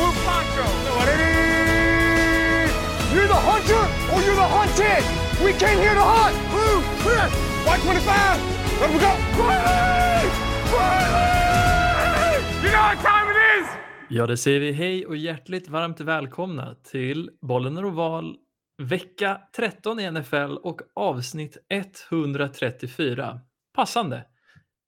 blue poncho. You're the hunter or you're the hunted. We came here to hunt. Blue, clear. White 25. Let we go. Riley! Riley! You know what time it is? Ja, det säger vi hej och hjärtligt varmt välkomna till Bollen är oval vecka 13 i NFL och avsnitt 134. Passande.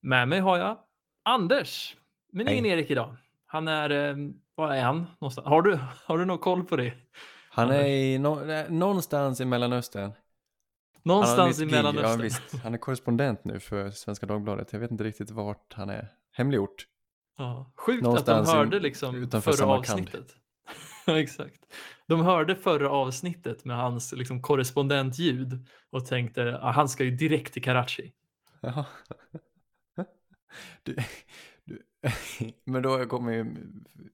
Med mig har jag Anders, men ingen. Erik idag. Han är, eh, var är han någonstans? Har du, har du någon koll på det? Han är i eh, någonstans i Mellanöstern. Någonstans i Mellanöstern. Ja, visst. Han är korrespondent nu för Svenska Dagbladet. Jag vet inte riktigt vart han är. Hemlig ort. Ja, sjukt att de Någonstans hörde liksom utanför förra avsnittet. Ja, Exakt. De hörde förra avsnittet med hans liksom, korrespondentljud och tänkte att han ska ju direkt till Karachi. Du, du, men då kommer ju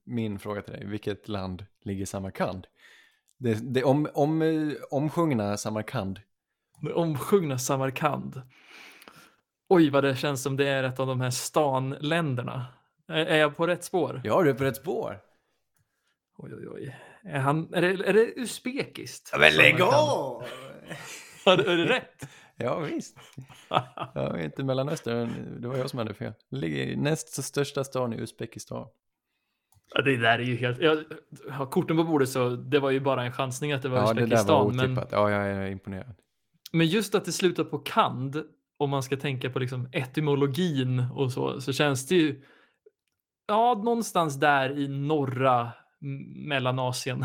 min fråga till dig. Vilket land ligger Samarkand? Det, det om, om, eh, omsjungna Samarkand. Det omsjungna Samarkand. Oj, vad det känns som det är ett av de här stanländerna. Är, är jag på rätt spår? Ja, du är på rätt spår. Oj, oj, oj. Är, han, är, det, är det uzbekiskt? Men lägg av! Är det rätt? Ja, visst. Ja, inte Mellanöstern. Det var jag som hade fel. Ligger i näst största stan i Uzbekistan. Ja, det där är ju helt... Jag har korten på bordet så det var ju bara en chansning att det var Ja, det där var Uzbekistan. men, otippat. Ja, jag är imponerad. men just att det slutar på kand, om man ska tänka på liksom etymologin och så, så känns det ju ja, någonstans där i norra Mellanasien.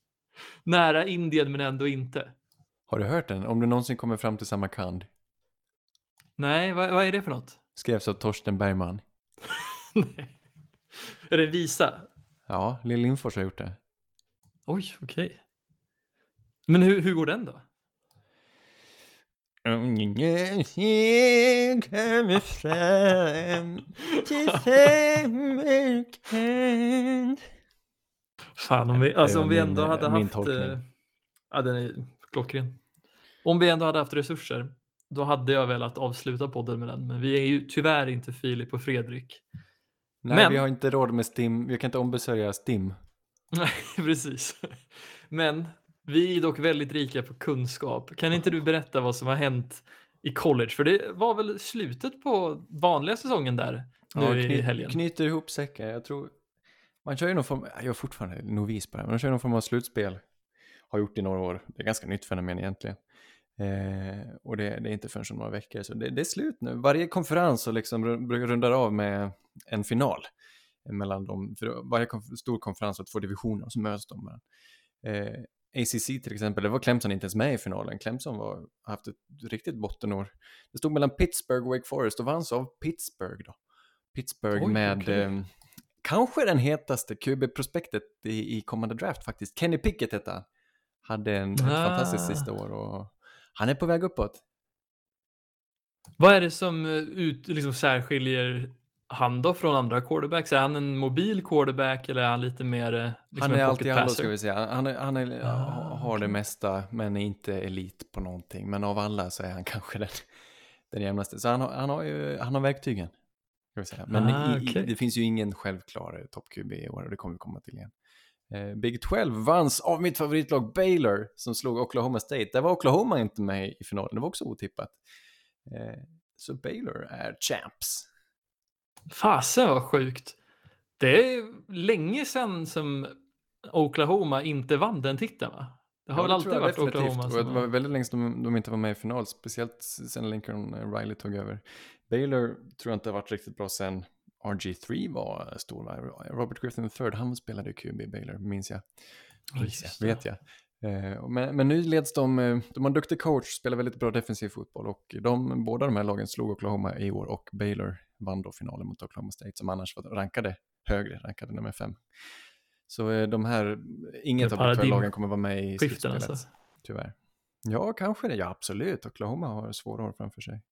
Nära Indien men ändå inte. Har du hört den? Om du någonsin kommer fram till Samarkand. Nej, vad, vad är det för något? Skrevs av Torsten Bergman. Nej. är det en visa? Ja, Lill Lindfors har gjort det. Oj, okej. Men hur, hur går den då? kommer fram till Samarkand. Fan, om vi, alltså, om vi min, ändå hade min haft... tolkning. Eh, ja, den är klockren. Om vi ändå hade haft resurser, då hade jag velat avsluta podden med den. Men vi är ju tyvärr inte Filip och Fredrik. Nej, Men- vi har inte råd med STIM. Vi kan inte ombesörja STIM. Nej, precis. Men vi är dock väldigt rika på kunskap. Kan inte du berätta vad som har hänt i college? För det var väl slutet på vanliga säsongen där nu Ja, i kny- helgen? Knyter ihop säckar. Jag tror... Man kör ju någon form... Jag är fortfarande novis på det här, men man kör någon form av slutspel. Har gjort i några år. Det är ganska nytt fenomen egentligen. Eh, och det, det är inte förrän om några veckor, så det, det är slut nu. Varje konferens så liksom ru- rundar av med en final. Mellan dem, för varje konf- stor konferens har två divisioner och så möts de. Eh, ACC till exempel, det var Clemson inte ens med i finalen. Clemson har haft ett riktigt bottenår. Det stod mellan Pittsburgh och Wake Forest och vanns av Pittsburgh då. Pittsburgh Oj, med okej. eh, kanske den hetaste QB-prospektet i, i kommande draft faktiskt. Kenny Pickett hette han. Hade en, Ah. fantastiskt sista år och han är på väg uppåt. Vad är det som eh, ut, liksom särskiljer han då från andra quarterbacks? Är han en mobil quarterback eller är han lite mer eh, liksom han är alltid passer? ska vi säga. Han, är, han är, Ah, har det okej. mesta men är inte elit på någonting. Men av alla så är han kanske den, den jämnaste. Så han har, han har ju han har verktygen. Ska vi säga. Men Ah, i, i, det finns ju ingen självklar topp-QB i år och det kommer vi komma till igen. Eh, Big 12 vanns av mitt favoritlag Baylor som slog Oklahoma State. Där var Oklahoma inte med i finalen, det var också otippat. Eh, så Baylor är champs. Fasen vad sjukt. Det är länge sedan som Oklahoma inte vann den titeln va? Det har Ja, väl alltid varit definitivt. Oklahoma Och som Det var väldigt länge sedan de, de inte var med i final, speciellt sen Lincoln Riley tog över. Baylor tror jag inte har varit riktigt bra sen RG3 var stor. va? Robert Griffin III, han spelade QB Baylor, minns jag. Ja, Minns jag, vet jag. Eh, Men, men nu leds de, eh, de har en duktig coach, spelar väldigt bra defensiv fotboll och de, båda de här lagen slog Oklahoma i år och Baylor vann då finalen mot Oklahoma State som annars var rankade högre, rankade nummer fem. Så eh, de här, inget av de lagen kommer vara med i slutspelet. alltså. Tyvärr. Ja, kanske det. Ja, absolut. Oklahoma har svåra år framför sig.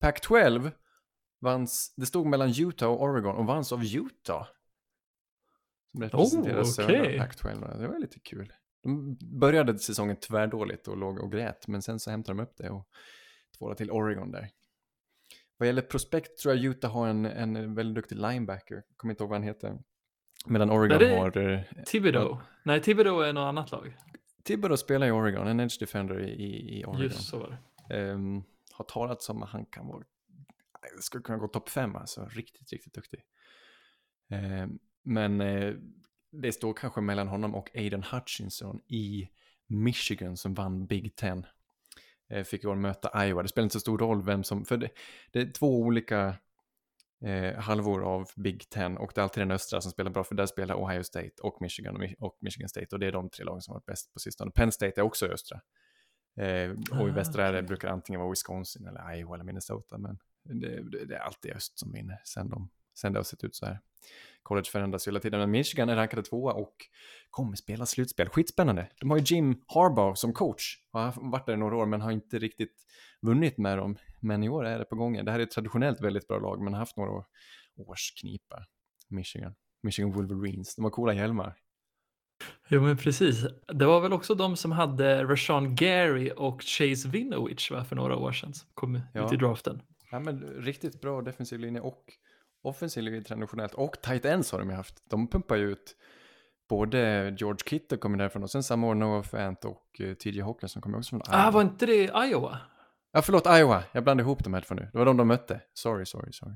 Pac-12 vanns, det stod mellan Utah och Oregon och vanns av Utah. Som representerar Oh, södra okej. Pac-12. Det var lite kul. De började säsongen tvärdåligt och låg och grät, men sen så hämtade de upp det och tvålade till Oregon där. Vad gäller prospekt tror jag Utah har en, en väldigt duktig linebacker, kommer inte ihåg vad han heter. Medan Oregon det- har... eh, Thibodeau. Nej, Thibodeau är något annat lag. Thibodeau spelar i Oregon, en edge defender i, i, Oregon. Just så var det. Ehm, har talat som att han kan vara, skulle kunna gå topp fem alltså, riktigt, riktigt duktig. Ehm, men eh, det står kanske mellan honom och Aiden Hutchinson i Michigan som vann Big Ten. Eh, fick i år möta Iowa, det spelar inte så stor roll vem som, för det, det är två olika eh, halvor av Big Ten och det är alltid den östra som spelar bra för där spelar Ohio State och Michigan och, Mi- och Michigan State och det är de tre lagen som har varit bäst på sistone. Penn State är också i östra. Eh, och i Ah, västra det, okej. brukar det antingen vara Wisconsin eller Iowa eller Minnesota men det, det, det är alltid öst som vinner sen, de, sen det har sett ut så här. College förändras ju hela tiden men Michigan är rankade tvåa och kommer spela slutspel. Skitspännande. De har ju Jim Harbaugh som coach. Har varit där i några år men har inte riktigt vunnit med dem. Men i år är det på gången. Det här är ett traditionellt väldigt bra lag men har haft några år- års knipa. Michigan. Michigan Wolverines. De har coola hjälmar. Jo, men precis. Det var väl också de som hade Rashawn Gary och Chase Winovich va, för några år sedan som kom Ja. ut i draften. Ja men riktigt bra defensiv linje och offensiv linje traditionellt. Och tight ends har de ju haft. De pumpar ju ut både George Kittle kommer därifrån och sen samma år Noah Fant och uh, TJ Hawkinson kommer också från Ah, var inte det Iowa? Ja, förlåt, Iowa. Jag blandade ihop de här två nu. Det var de de mötte. Sorry, sorry, sorry.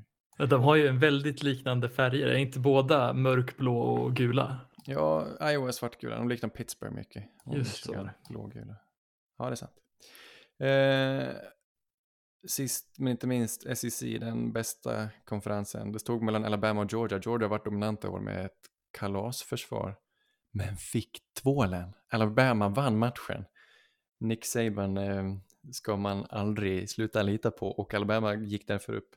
De har ju en väldigt liknande färger. Är inte båda mörkblå och gula? Ja, Iowa är svartgula. De liknar Pittsburgh mycket. Just så. Blågula. Ja, det är sant. Eh, sist men inte minst SEC, den bästa konferensen. Det stod mellan Alabama och Georgia. Georgia har varit dominanta i år med ett kalasförsvar. Men fick tvålen. Alabama vann matchen. Nick Saban eh, ska man aldrig sluta lita på och Alabama gick därför upp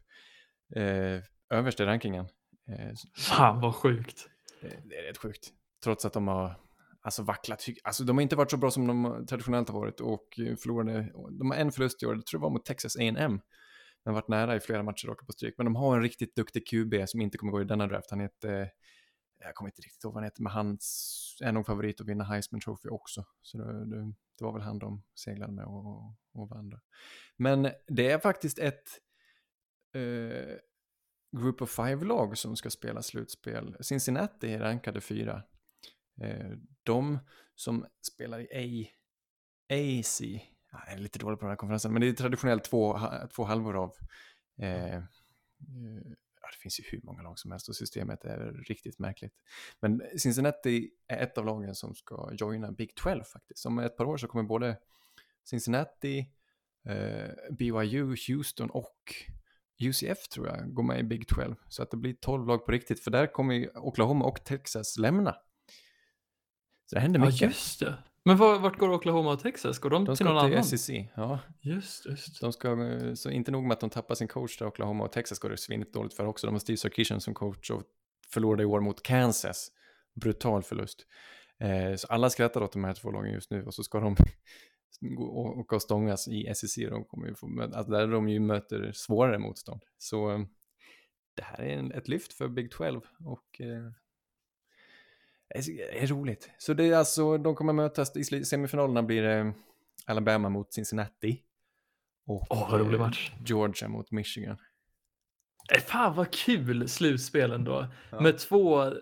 eh, överst i rankingen. Eh, Fan vad sjukt. det, det är rätt sjukt. Trots att de har alltså, vacklat. Alltså de har inte varit så bra som de traditionellt har varit och förlorade. De har en förlust i år, det tror jag var mot Texas A&M. De har varit nära i flera matcher raka på stryk. Men de har en riktigt duktig QB som inte kommer gå i denna draft. Han heter, jag kommer inte riktigt ihåg vad han heter, men han är nog favorit att vinna Heisman Trophy också. Så det, det, det var väl han de seglade med och, och vann då. Men det är faktiskt ett eh, Group of Five-lag som ska spela slutspel. Cincinnati är rankade fyra. Eh, de som spelar i A, AC, ja, jag är lite dålig på den här konferensen, men det är traditionellt två, två halvor av eh, eh, ja, det finns ju hur många lag som helst och systemet är riktigt märkligt. Men Cincinnati är ett av lagen som ska joina Big 12 faktiskt. Om ett par år så kommer både Cincinnati, eh, BYU, Houston och UCF tror jag går med i Big 12. Så att det blir 12 lag på riktigt, för där kommer Oklahoma och Texas lämna. Så det händer Ja, mycket. just det. Men var, vart går Oklahoma och Texas? Går de, de till någon ska till annan? SEC. Ja, Just, just. de ska, så inte nog med att de tappar sin coach där Oklahoma och Texas går det svinigt dåligt för också. De har Steve Sarkisian som coach och förlorade i år mot Kansas. Brutal förlust. Eh, så alla skrattar åt de här två lagen just nu och så ska de åka och stångas i SEC. De kommer ju få, alltså där de ju möter svårare motstånd. Så eh, det här är en, ett lyft för Big 12 och eh, det är, roligt. Så det är alltså, de kommer mötas, i semifinalerna blir det Alabama mot Cincinnati. Och Åh, vad rolig eh, match. Georgia mot Michigan. Eh, Fan vad kul slutspel ändå. Ja. Med två,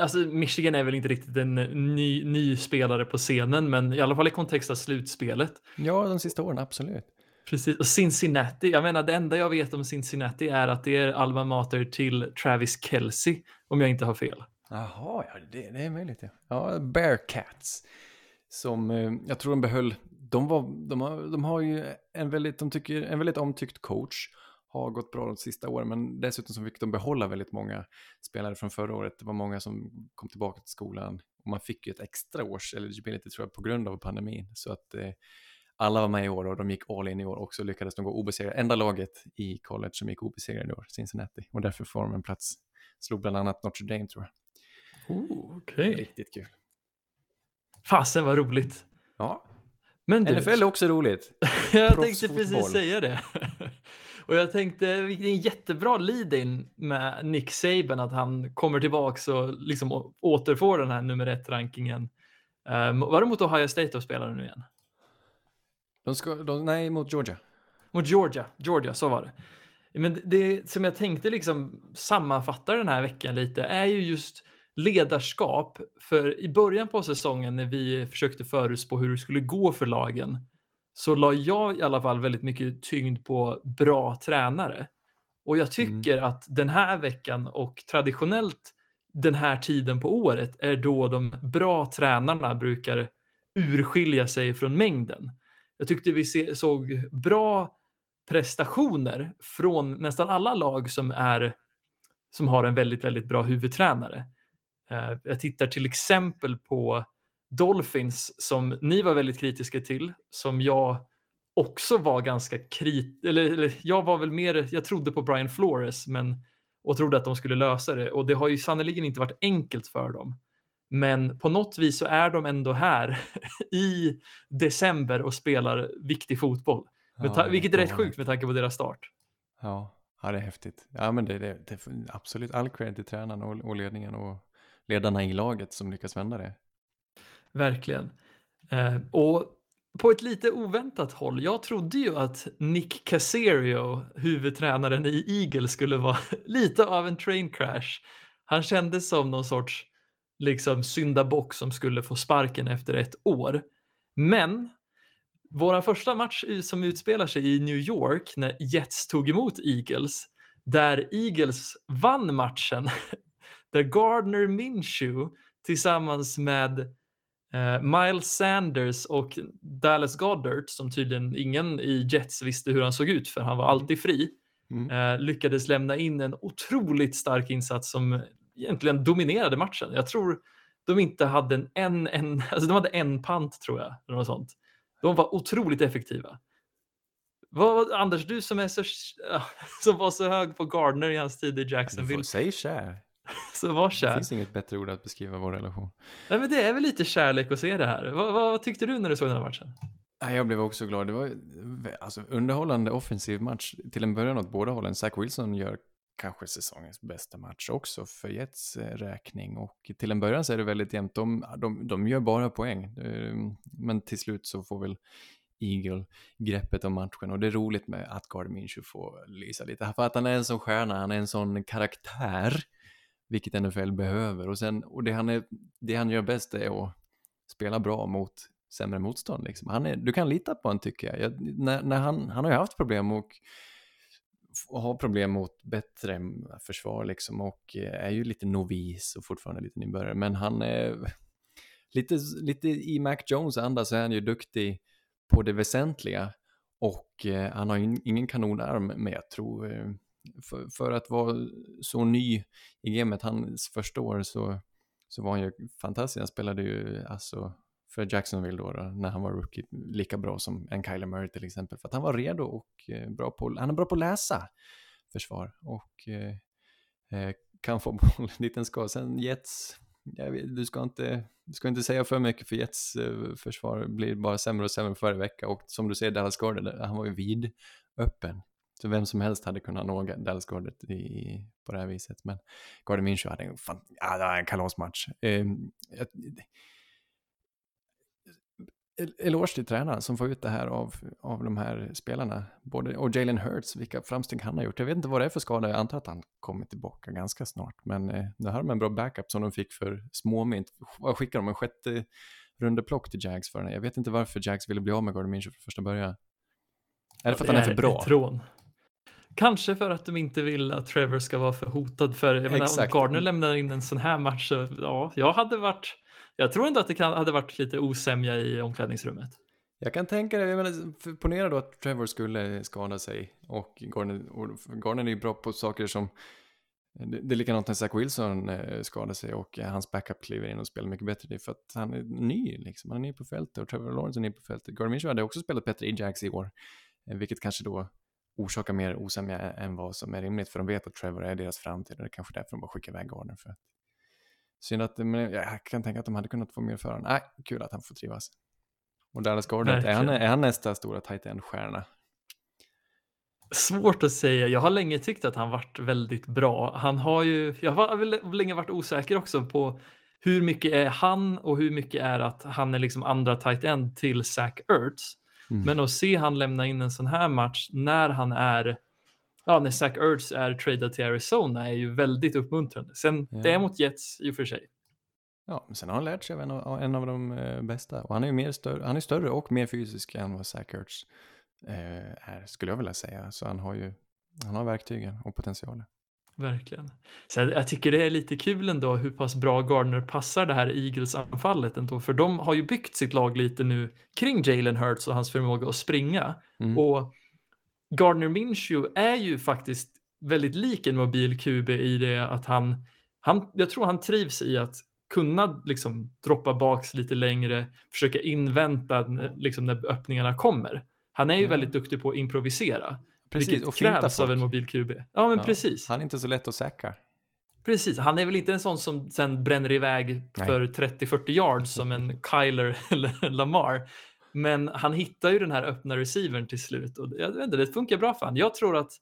alltså Michigan är väl inte riktigt en ny, ny spelare på scenen, men i alla fall i kontext av slutspelet. Ja, de sista åren, absolut. Precis, och Cincinnati, jag menar det enda jag vet om Cincinnati är att det är alma mater till Travis Kelce, om jag inte har fel. Jaha, ja, det, det är möjligt. Ja, ja Bearcats. Som eh, jag tror de behöll, de, var, de, har, de har ju en väldigt, de tycker, en väldigt omtyckt coach. Har gått bra de sista åren, men dessutom så fick de behålla väldigt många spelare från förra året. Det var många som kom tillbaka till skolan och man fick ju ett extra års eligibility tror jag på grund av pandemin. Så att eh, alla var med i år och de gick all in i år och så lyckades de gå obesegrade. Enda laget i college som gick obesegrade i år, Cincinnati. Och därför får de en plats. Slog bland annat Notre Dame tror jag. Oh, Okej. Riktigt kul. Fasen vad roligt. Ja, Men du, NFL är också roligt. jag tänkte precis säga det. Och jag tänkte, vilket är en jättebra lead-in med Nick Saban, att han kommer tillbaks och liksom återfår den här nummer ett-rankingen. Um, var det mot Ohio State de spelade nu igen? De ska, de, nej, mot Georgia. Mot Georgia, Georgia, så var det. Men det som jag tänkte liksom sammanfatta den här veckan lite är ju just ledarskap. För i början på säsongen när vi försökte förutspå hur det skulle gå för lagen så la jag i alla fall väldigt mycket tyngd på bra tränare. Och jag Mm. tycker att den här veckan och traditionellt den här tiden på året är då de bra tränarna brukar urskilja sig från mängden. Jag tyckte vi se, såg bra prestationer från nästan alla lag som, är, som har en väldigt, väldigt bra huvudtränare. Eh, jag tittar till exempel på Dolphins som ni var väldigt kritiska till, som jag också var ganska kritisk, eller, eller jag var väl mer, jag trodde på Brian Flores men, och trodde att de skulle lösa det och det har ju sannerligen inte varit enkelt för dem. Men på något vis så är de ändå här i december och spelar viktig fotboll. Ja, vilket är rätt sjukt med tanke på deras start. Ja, ja det är häftigt. Ja, men det, det, det absolut all cred till tränaren och, och ledningen och ledarna i laget som lyckas vända det. Verkligen. Eh, och på ett lite oväntat håll. Jag trodde ju att Nick Caserio, huvudtränaren i Eagles, skulle vara lite av en train crash. Han kändes som någon sorts liksom syndabock som skulle få sparken efter ett år. Men vår första match som utspelar sig i New York när Jets tog emot Eagles, där Eagles vann matchen, där Gardner Minshew tillsammans med eh, Miles Sanders och Dallas Goddard, som tydligen ingen i Jets visste hur han såg ut för han var alltid fri, Mm. eh, lyckades lämna in en otroligt stark insats som egentligen dominerade matchen. Jag tror de inte hade en, en, en alltså de hade en pant tror jag, eller något sånt. De var otroligt effektiva. Vad, Anders, du som, är så, som var så hög på Gardner i hans tid i Du får Jacksonville, säga. så var Det kär. finns inget bättre ord att beskriva vår relation. Nej, men det är väl lite kärlek att se det här. Vad, vad tyckte du när du såg den här matchen? Jag blev också glad. Det var alltså, underhållande offensiv match till en början åt båda hållen. Zach Wilson gör kanske säsongens bästa match också för Jets eh, räkning. Och till en början så är det väldigt jämnt. De, de, de gör bara poäng. Eh, Men till slut så får väl Eagle greppet om matchen. Och det är roligt med att Gardner Minshew får lysa lite. För att han är en sån stjärna, han är en sån karaktär. Vilket NFL behöver. Och, sen, och det, han är, det han gör bäst är att spela bra mot sämre motstånd. Liksom. Han är, du kan lita på honom tycker jag. jag när, när han, han har ju haft problem och f- har problem mot bättre försvar liksom och eh, är ju lite novis och fortfarande lite nybörjare. Men han är lite, lite i Mac Jones anda så är han ju duktig på det väsentliga och eh, han har ju ingen kanonarm men jag tror eh, för, för att vara så ny i gamet, hans första år så, så var han ju fantastisk. Han spelade ju alltså för Jacksonville då, då när han var rookie lika bra som en Kyler Murray till exempel. För att han var redo och eh, bra på, han är bra på att läsa försvar och eh, eh kan få bollen dit den ska. Sen Jets, jag vet, du, ska inte, du ska inte säga för mycket för Jets eh, försvar blir bara sämre och sämre för varje vecka och som du säger Dallas Gardner, han var ju vid öppen. Så vem som helst hade kunnat nå Dallas Gordon i, på det här viset. Men Gardner Minshew hade en, fan, ja, en kalasmatch. Eh, jag, eloge till tränaren som får ut det här av, av de här spelarna. Både, och Jalen Hurts, vilka framsteg han har gjort. Jag vet inte vad det är för skada, jag antar att han kommer tillbaka ganska snart. Men eh, nu har de en bra backup som de fick för småmynt. Vad skickar de? En sjätte rundeplock till Jags för den? Jag vet inte varför Jags ville bli av med Gardner Minshew från första början. Är det för att han är för bra? Ett rån. Kanske för att de inte vill att Trevor ska vara för hotad. För jag menar, om. Gardner lämnar in en sån här match så ja, jag hade varit jag tror ändå att det kan, hade varit lite osämja i omklädningsrummet. Jag kan tänka det, jag menar, ponera då att Trevor skulle skada sig och Gardner, och Gardner är ju bra på saker som det, det är likadant när Zach Wilson eh, skadar sig och eh, hans backup kliver in och spelar mycket bättre. Det är för att han är ny liksom, han är ny på fältet och Trevor Lawrence är ny på fältet. Gardner Minshew hade också spelat bättre i Jags i år, eh, vilket kanske då orsakar mer osämja än vad som är rimligt för de vet att Trevor är deras framtid och det är kanske därför de bara skickar iväg Gardner för att Synd att, men jag kan tänka att de hade kunnat få mer för honom. Nej, kul att han får trivas. Och Dallas Gordon, är han, är han nästa stora tight end-stjärna? Svårt att säga. Jag har länge tyckt att han varit väldigt bra. Han har ju, jag har väl länge varit osäker också på hur mycket är han och hur mycket är att han är liksom andra tight end till Zach Ertz. Mm. Men att se han lämna in en sån här match när han är ja, när Zach Ertz är tradad till Arizona är ju väldigt uppmuntrande. Sen Ja. det är mot Jets i och för sig. Ja, men sen har han lärt sig av en av, en av de eh, bästa. Och han är ju mer större, han är större och mer fysisk än vad Zach Ertz eh, är, skulle jag vilja säga. Så han har ju, han har verktygen och potentialen. Verkligen. Så jag, jag tycker det är lite kul ändå hur pass bra Gardner passar det här Eagles-anfallet ändå. För de har ju byggt sitt lag lite nu kring Jalen Hurts och hans förmåga att springa. Mm. Och Gardner Minshew är ju faktiskt väldigt lik en mobil QB i det att han, han jag tror han trivs i att kunna liksom droppa baks lite längre, försöka invänta liksom när öppningarna kommer. Han är ju Ja. väldigt duktig på att improvisera, vilket och krävs av en mobil QB. Ja, men Ja, precis. Han är inte så lätt att säkra. Precis, han är väl inte en sån som sen bränner iväg Nej. för 30-40 yards som en Kyler eller Lamar. Men han hittar ju den här öppna receivern till slut och jag vet inte, det funkar bra för han. Jag tror att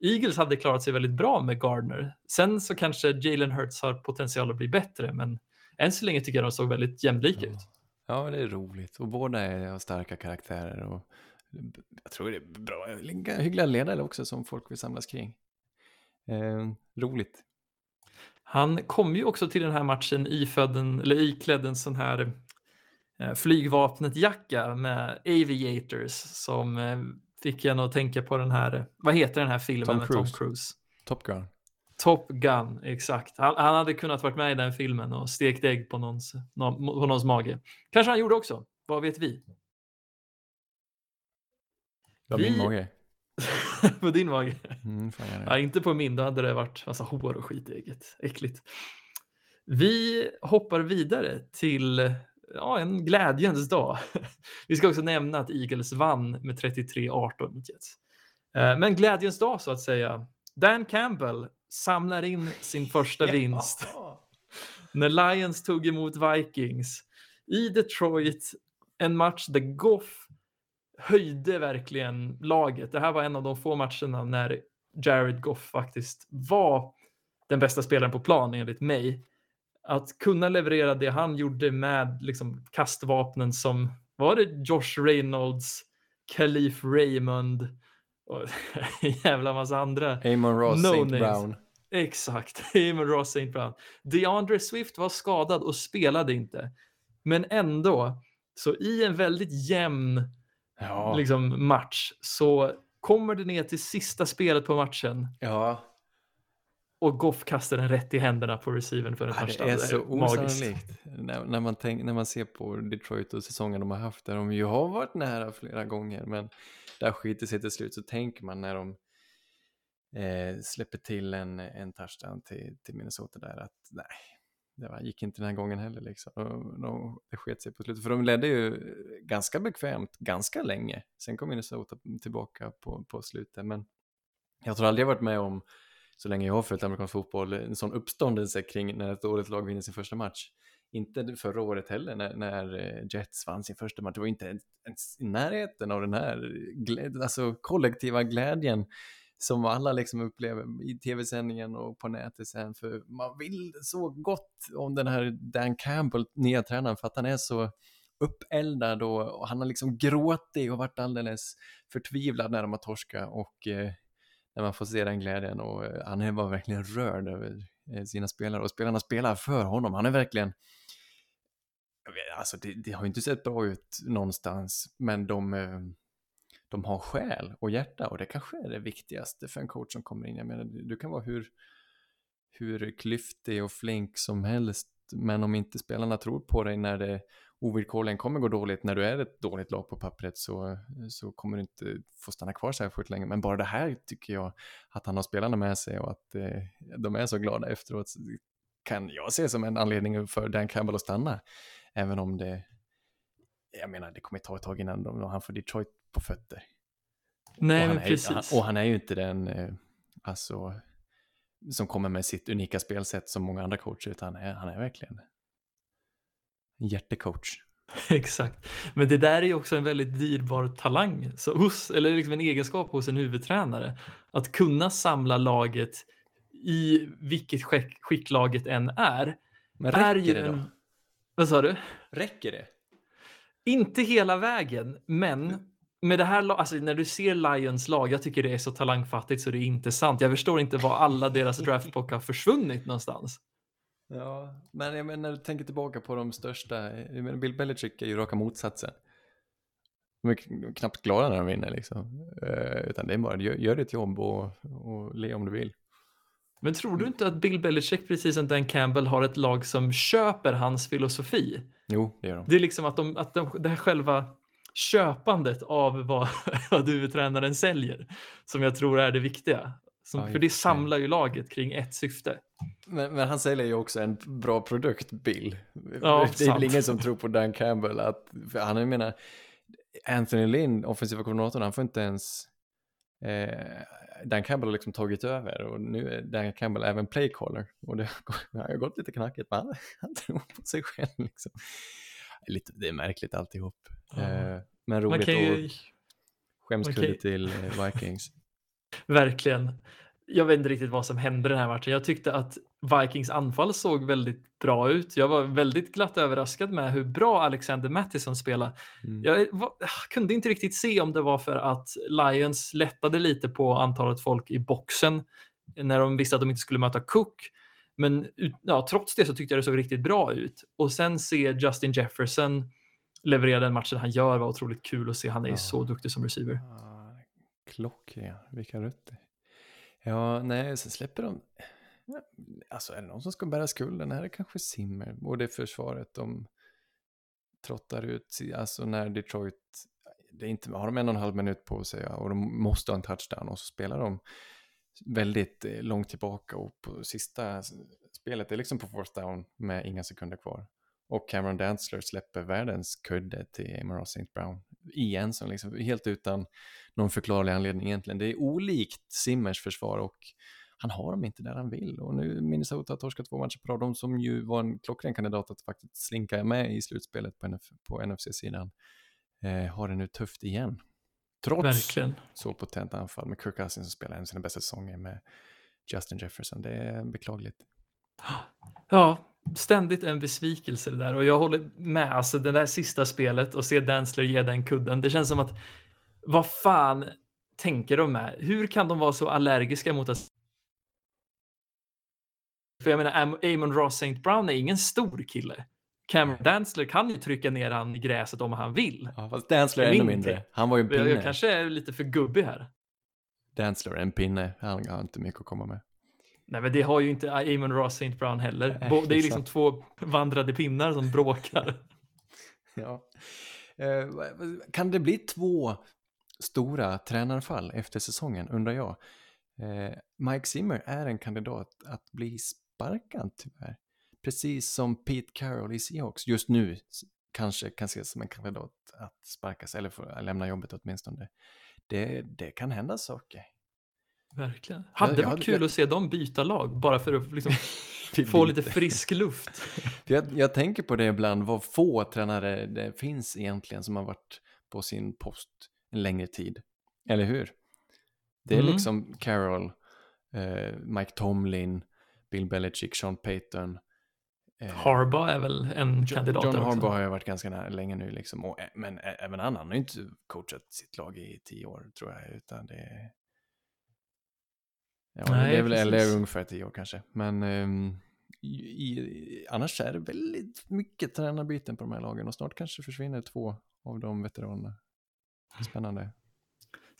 Eagles hade klarat sig väldigt bra med Gardner. Sen så kanske Jalen Hurts har potential att bli bättre, men än så länge tycker jag de såg väldigt jämlika ut. Ja, det är roligt. Och båda är starka karaktärer. Och jag tror det är bra, hyggliga ledare också som folk vill samlas kring. Eh, roligt. Han kom ju också till den här matchen ifödd en, eller iklädd en sån här eh, flygvapnet-jacka med aviators som eh, fick en att tänka på den här, vad heter den här filmen Tom med Tom Cruise. Cruise? Top Gun. Top Gun, exakt. Han, han hade kunnat varit med i den filmen och stekt ägg på någons, nå, på någons mage. Kanske han gjorde också, vad vet vi? Det var Vi- min mage. på din mage? Mm, fan, jag Ja, inte på min, då hade det varit massa hår och skit i ägget. Äckligt. Vi hoppar vidare till ja, en glädjens dag. Vi ska också nämna att Eagles vann med 33-18 mot Jets. Eh, Men glädjens dag så att säga. Dan Campbell samlar in sin första vinst när Lions tog emot Vikings i Detroit. En match där Goff höjde verkligen laget. Det här var en av de få matcherna när Jared Goff faktiskt var den bästa spelaren på plan enligt mig. Att kunna leverera det han gjorde med liksom kastvapnen som var det Josh Reynolds, Khalif Raymond och en jävla massa andra Amon Ross, No St. Brown. Exakt, Amon Ross St. Brown. DeAndre Swift var skadad och spelade inte. Men ändå, så i en väldigt jämn Ja. liksom, match så kommer det ner till sista spelet på matchen ja. och Goff kastar den rätt i händerna på receiven för en Ja, touchdown. det är så osannolikt. När, när, man tänk, när man ser på Detroit och säsongen de har haft, där de ju har varit nära flera gånger, men där skiter sig till slut, så tänker man när de eh, släpper till en, en touchdown till, till Minnesota där att nej, det gick inte den här gången heller liksom. De, de, det sket sig på slutet, för de ledde ju ganska bekvämt, ganska länge. Sen kom Minnesota tillbaka på, på slutet, men jag tror aldrig jag varit med om så länge jag har följt amerikansk fotboll, en sån uppståndelse kring när ett dåligt lag vinner sin första match. Inte förra året heller när, när eh, Jets vann sin första match, det var inte ens, i närheten av den här alltså kollektiva glädjen som alla liksom upplever i tv-sändningen och på nätet sen, för man vill så gott om den här Dan Campbell, nya tränaren, för att han är så uppeldad och, och han har liksom gråtit och varit alldeles förtvivlad när de har torskat och eh, när man får se den glädjen och eh, han är- var verkligen rörd över eh, sina spelare och spelarna spelar för honom. Han är verkligen, alltså det, det har ju inte sett bra ut någonstans, men de, eh, de har själ och hjärta och det kanske är det viktigaste för en coach som kommer in. Jag menar, du kan vara hur, hur klyftig och flink som helst, men om inte spelarna tror på dig när det ovillkorligen kommer gå dåligt, när du är ett dåligt lag på pappret så, så kommer du inte få stanna kvar särskilt länge. Men bara det här tycker jag att han har spelarna med sig och att eh, de är så glada efteråt kan jag se som en anledning för Dan Campbell att stanna. Även om det, jag menar det kommer ta ett tag innan de, han får Detroit på fötter. Nej, och, han men är, precis. han, och han är ju inte den, eh, alltså, som kommer med sitt unika spelsätt som många andra coacher, utan han är, han är verkligen en hjärtecoach. Exakt. Men det där är ju också en väldigt dyrbar talang, så hos, eller liksom en egenskap hos en huvudtränare. Att kunna samla laget i vilket skick, skick laget än är. Men är räcker ju det då? en, vad sa du? Räcker det? Inte hela vägen, men med det här, alltså när du ser Lions lag, jag tycker det är så talangfattigt så det är inte sant. Jag förstår inte var alla deras draftbock har försvunnit någonstans. Ja, men menar, när du tänker tillbaka på de största, menar, Bill Belichick är ju raka motsatsen. De är kn- knappt glada när de vinner liksom. Eh, utan det är bara, gör, gör ditt jobb och, och le om du vill. Men tror du inte att Bill Belichick, precis som Dan Campbell, har ett lag som köper hans filosofi? Jo, det gör de. Det är liksom att, de, att de, det här själva köpandet av vad, vad huvudtränaren säljer som jag tror är det viktiga. Som, Ja, för det samlar ju laget kring ett syfte. Men, men han säljer ju också en bra produkt, Bill. Ja, det är sant. väl ingen som tror på Dan Campbell. Att, för han, jag menar, Anthony Lynn, offensiva koordinatorn, han får inte ens... Eh, Dan Campbell har liksom tagit över och nu är Dan Campbell även playcaller. Och det har gått- det har gått lite knackigt, men han, han tror på sig själv liksom. Lite, det är märkligt alltihop. Eh, men roligt ju, och skämskudde till eh, Vikings. verkligen. Jag vet inte riktigt vad som hände den här matchen. Jag tyckte att Vikings anfall såg väldigt bra ut. Jag var väldigt glatt överraskad med hur bra Alexander Mattison spelade. Mm. Jag var, kunde inte riktigt se om det var för att Lions lättade lite på antalet folk i boxen när de visste att de inte skulle möta Cook. Men ja, trots det så tyckte jag det såg riktigt bra ut. Och sen se Justin Jefferson leverera den matchen han gör var otroligt kul att se. Han är ju Ja. så duktig som receiver. Ah, Klockren, vilka rutter. Ja, nej, sen släpper de... Ja, Alltså är det någon som ska bära skulden? Är det kanske Simmer och det försvaret de trottar ut. Alltså när Detroit, det är inte, har de en och en halv minut på sig ja, och de måste ha en touchdown och så spelar de väldigt eh, långt tillbaka och på sista spelet, spelet är liksom på fourth down med inga sekunder kvar. Och Cameron Dantzler släpper världens kudde till Amon St. Brown igen, som liksom, helt utan någon förklarlig anledning egentligen. Det är olikt Simmers försvar och han har dem inte där han vill. Och nu Minnesota har torskat två matcher på rad, de som ju var en klockren kandidat att faktiskt slinka med i slutspelet på, NF, på NFC-sidan, eh, har det nu tufft igen. Trots Verkligen. så potent anfall med Kirk Cousins som spelar en av sina bästa säsonger med Justin Jefferson. Det är beklagligt. Ja, ständigt en besvikelse det där och jag håller med. Alltså det där sista spelet och se Danzler ge den kudden. Det känns som att vad fan tänker de med? Hur kan de vara så allergiska mot att för jag menar, Am- Amon Ross St. Brown är ingen stor kille. Cameron Danzler kan ju trycka ner han i gräset om han vill. Ja, fast Danzler är Jag ännu mindre. Han var ju en Jag, pinne. jag kanske är lite för gubbig här. Danzler är en pinne. Han har inte mycket att komma med. Nej, men det har ju inte Amon Ross St. Brown heller. Bo- Det är är liksom två vandrade pinnar som bråkar. Ja. Eh, kan det bli två stora tränarfall efter säsongen, undrar jag. Eh, Mike Zimmer är en kandidat att bli sparkad tyvärr. Precis som Pete Carroll i Seahawks just nu kanske kan ses som en kandidat att sparkas eller få lämna jobbet åtminstone. Det, det kan hända saker. Verkligen. Hade jag varit kul jag- att se dem byta lag bara för att liksom få lite frisk luft. För Jag, jag tänker på det ibland, vad få tränare det finns egentligen som har varit på sin post en längre tid. Eller hur? Det är Mm. liksom Carroll, eh, Mike Tomlin, Bill Belichick, Sean Payton. Eh, Harbaugh är väl en Jo- kandidat John också. Harbaugh har ju varit ganska länge nu liksom. Och, men även han, han har ju inte coachat sitt lag i tio år tror jag. Utan det är... Ja, Nej, det är väl eller ungefär tio år kanske. Men ehm, i, i, annars är det väldigt mycket tränarbyten på de här lagen. Och snart kanske försvinner två av de veteranerna. Spännande.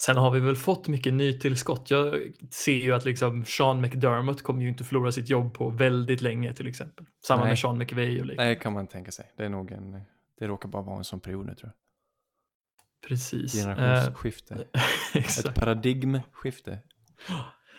Sen har vi väl fått mycket nytillskott. Jag ser ju att liksom Sean McDermott kommer ju inte förlora sitt jobb på väldigt länge till exempel. Samma Nej. med Sean McVay och liknande. Nej, kan man tänka sig. Det är nog en... Det råkar bara vara en sån period nu tror jag. Precis. Generationsskifte. Ett exakt. paradigmskifte.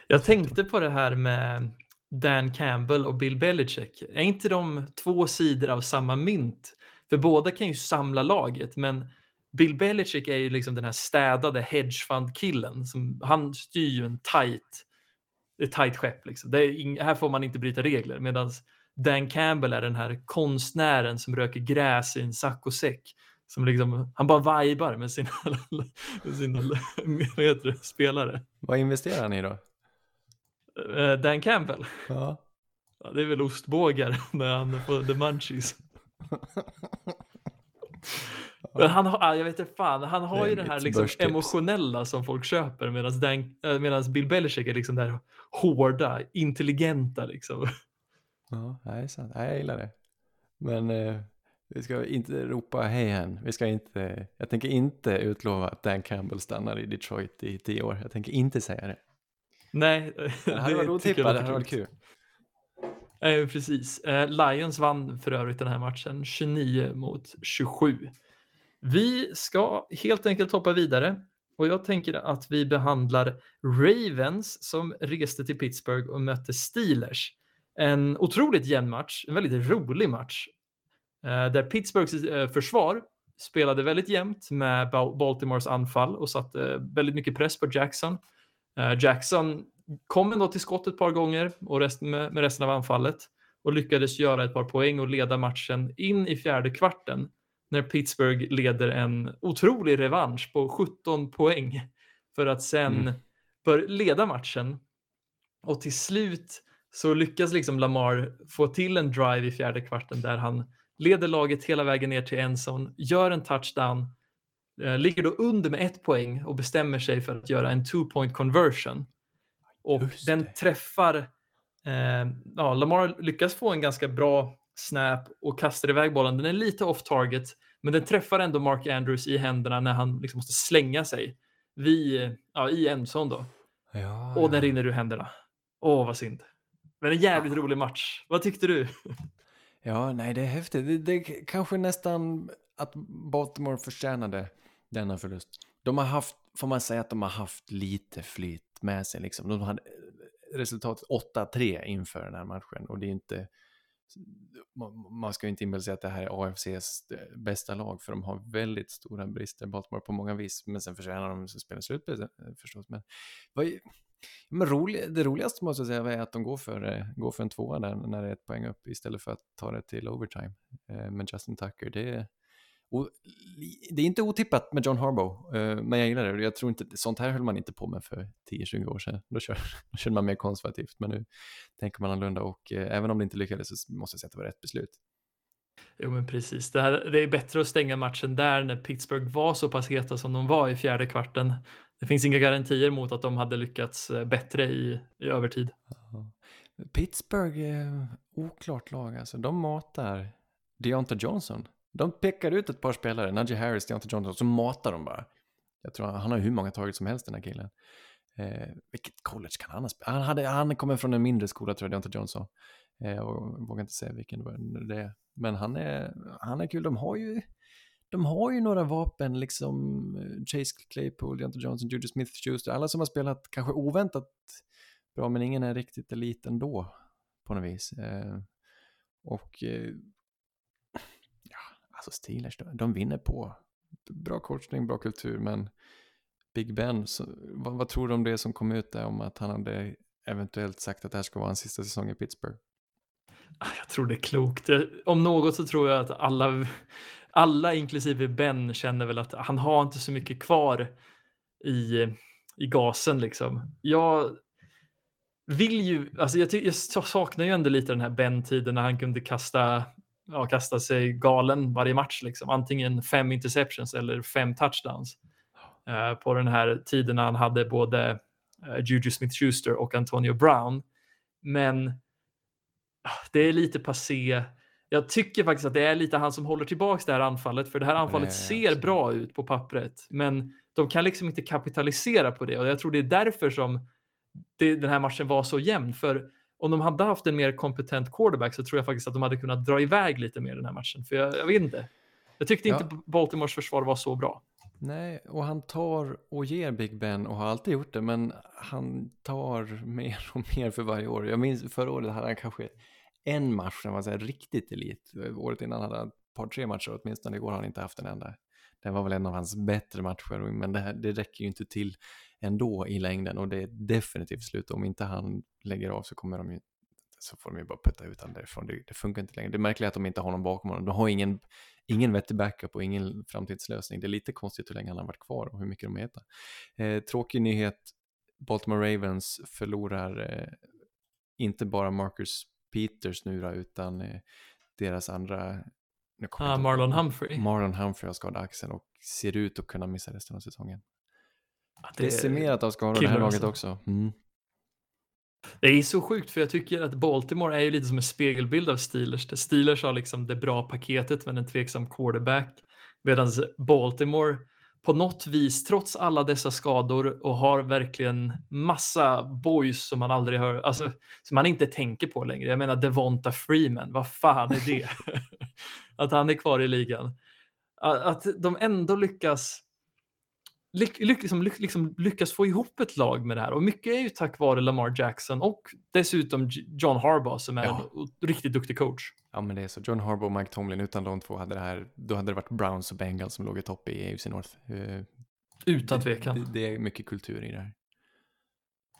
Jag tänkte på det här med Dan Campbell och Bill Belichick. Är inte de två sidor av samma mynt? För båda kan ju samla laget, men Bill Belichick är ju liksom den här städade hedgefund-killen. Han styr ju en tight, ett tight skepp. Liksom. Ing, här får man inte bryta regler. Medan Dan Campbell är den här konstnären som röker gräs i en sack och säck. Som liksom, han bara vibar med sina, med sina vad heter det, spelare. Vad investerar han i då? Eh, Dan Campbell. Ja. Ja, det är väl ostbågar när han får the munchies. Men han har, jag vet inte fan, han har ju den här liksom emotionella som folk köper medan Bill Belichick är liksom där hårda, intelligenta liksom. Ja, det är sant. Jag gillar det. Men eh, vi ska inte ropa hej än. Vi ska inte, jag tänker inte utlova att Dan Campbell stannar i Detroit i tio år. Jag tänker inte säga det. Nej, Det hade varit otippat, det hade varit kul. Eh, precis. Eh, Lions vann för övrigt den här matchen 29 mot 27. Vi ska helt enkelt hoppa vidare och jag tänker att vi behandlar Ravens som reste till Pittsburgh och mötte Steelers. En otroligt jämn match, en väldigt rolig match. Eh, där Pittsburghs eh, försvar spelade väldigt jämnt med Baltimores anfall och satte eh, väldigt mycket press på Jackson. Jackson kom ändå till skott ett par gånger och rest, med resten av anfallet och lyckades göra ett par poäng och leda matchen in i fjärde kvarten när Pittsburgh leder en otrolig revansch på 17 poäng för att sen Mm. bör leda matchen. Och till slut så lyckas liksom Lamar få till en drive i fjärde kvarten där han leder laget hela vägen ner till endzone, gör en touchdown, eh, ligger då under med ett poäng och bestämmer sig för att göra en two point conversion. Och den träffar, eh, ja, Lamar lyckas få en ganska bra snap och kastar iväg bollen. Den är lite off target, men den träffar ändå Mark Andrews i händerna när han liksom måste slänga sig vid, ja, i endzone då. Ja, Och den rinner ur händerna. Åh, vad synd. Men en jävligt Ah. rolig match. Vad tyckte du? ja, nej det är häftigt. Det, det är kanske nästan att Baltimore förtjänade denna förlust. De har haft, får man säga att de har haft lite flyt med sig liksom. De hade resultatet 8-3 inför den här matchen och det är inte man- ska ju inte inbilla sig att det här är AFCs eh, bästa lag för de har väldigt stora brister. Baltimore på många vis men sen förtjänar de att spela slut eh, förstås. Men, vad, men rolig, det roligaste måste jag säga är att de går för, eh, går för en tvåa där när det är ett poäng upp istället för att ta det till overtime. Men Justin Tucker det är, och, det är inte otippat med John Harbaugh, eh, men jag gillar det. Jag tror inte, sånt här höll man inte på med för 10-20 år sedan. Då, kör, då körde man mer konservativt, men nu tänker man annorlunda och eh, även om det inte lyckades så måste jag säga att det var rätt beslut. Jo, men precis. Det, här, det är bättre att stänga matchen där när Pittsburgh var så pass heta som de var i fjärde kvarten. Det finns inga garantier mot att de hade lyckats eh, bättre i, i övertid. Ja. Pittsburgh oklart lag alltså. De matar Deonta Johnson. De pekar ut ett par spelare, Najee Harris, Deontay Johnson, så matar de bara. Jag tror han, han har hur många targets som helst den här killen. Eh, vilket college kan han ha spelat? Han, hade, han kommer från en mindre skola tror jag, Deontay Johnson. Eh, jag vågar inte säga vilken det är. Men han är, han är kul. De har ju, de har ju några vapen, liksom eh, Chase Claypool, Deontay Johnson, Judy Smith-Schuster. Alla som har spelat kanske oväntat bra, men ingen är riktigt elit ändå på något vis. Eh, och eh, alltså Steelers, de, de vinner på bra coachning, bra kultur, men Big Ben, så, vad, vad tror du om det som kom ut där om att han hade eventuellt sagt att det här ska vara hans sista säsong i Pittsburgh? Ah, jag tror det är klokt. Om något så tror jag att alla, alla inklusive Ben känner väl att han har inte så mycket kvar i, i gasen liksom. Jag vill ju, alltså jag, ty- jag saknar ju ändå lite den här Ben-tiden när han kunde kasta, ja, kasta sig galen varje match liksom. Antingen fem interceptions eller fem touchdowns. Eh, på den här tiden när han hade både eh, Juju Smith-Schuster och Antonio Brown. Men ah, det är lite passé. Jag tycker faktiskt att det är lite han som håller tillbaks det här anfallet, för det här anfallet är ser absolut. bra ut på pappret, men de kan liksom inte kapitalisera på det och jag tror det är därför som det, den här matchen var så jämn, för om de hade haft en mer kompetent quarterback så tror jag faktiskt att de hade kunnat dra iväg lite mer den här matchen, för jag, jag vet inte. Jag tyckte Ja. inte Baltimores försvar var så bra. Nej, och han tar och ger Big Ben och har alltid gjort det, men han tar mer och mer för varje år. Jag minns förra året hade han kanske en match som var så här riktigt elit. Året innan hade han ett par, tre matcher åtminstone. I år har han inte haft en enda. Det var väl en av hans bättre matcher, men det, här, det räcker ju inte till ändå i längden och det är definitivt slut. Om inte han lägger av så kommer de ju så får de ju bara putta ut honom därifrån. Det, det funkar inte längre. Det märkliga är att de inte har någon bakom honom. De har ingen, ingen vettig backup och ingen framtidslösning. Det är lite konstigt hur länge han har varit kvar och hur mycket de heter. Eh, tråkig nyhet. Baltimore Ravens förlorar eh, inte bara Marcus Peters nu då, utan eh, deras andra Nu Ah, Marlon. Humphrey. Marlon Humphrey har skadat axeln och ser ut att kunna missa resten av säsongen. Ja, Decimerat av skador det här laget alltså. också. Mm. Det är så sjukt för jag tycker att Baltimore är ju lite som en spegelbild av Steelers. Där Steelers har liksom det bra paketet men en tveksam quarterback. Medan Baltimore på något vis, trots alla dessa skador och har verkligen massa boys som man aldrig hör, alltså som man inte tänker på längre. Jag menar Devonta Freeman, vad fan är det? att han är kvar i ligan. Att de ändå lyckas lyck, liksom, lyck, liksom lyckas få ihop ett lag med det här. Och mycket är ju tack vare Lamar Jackson och dessutom John Harbaugh som är Ja. en riktigt duktig coach. Ja men det är så. John Harbaugh och Mike Tomlin, utan de två hade det här, då hade det varit Browns och Bengals som låg i topp i AFC North. Eh, Utan tvekan. Det, det är mycket kultur i det här.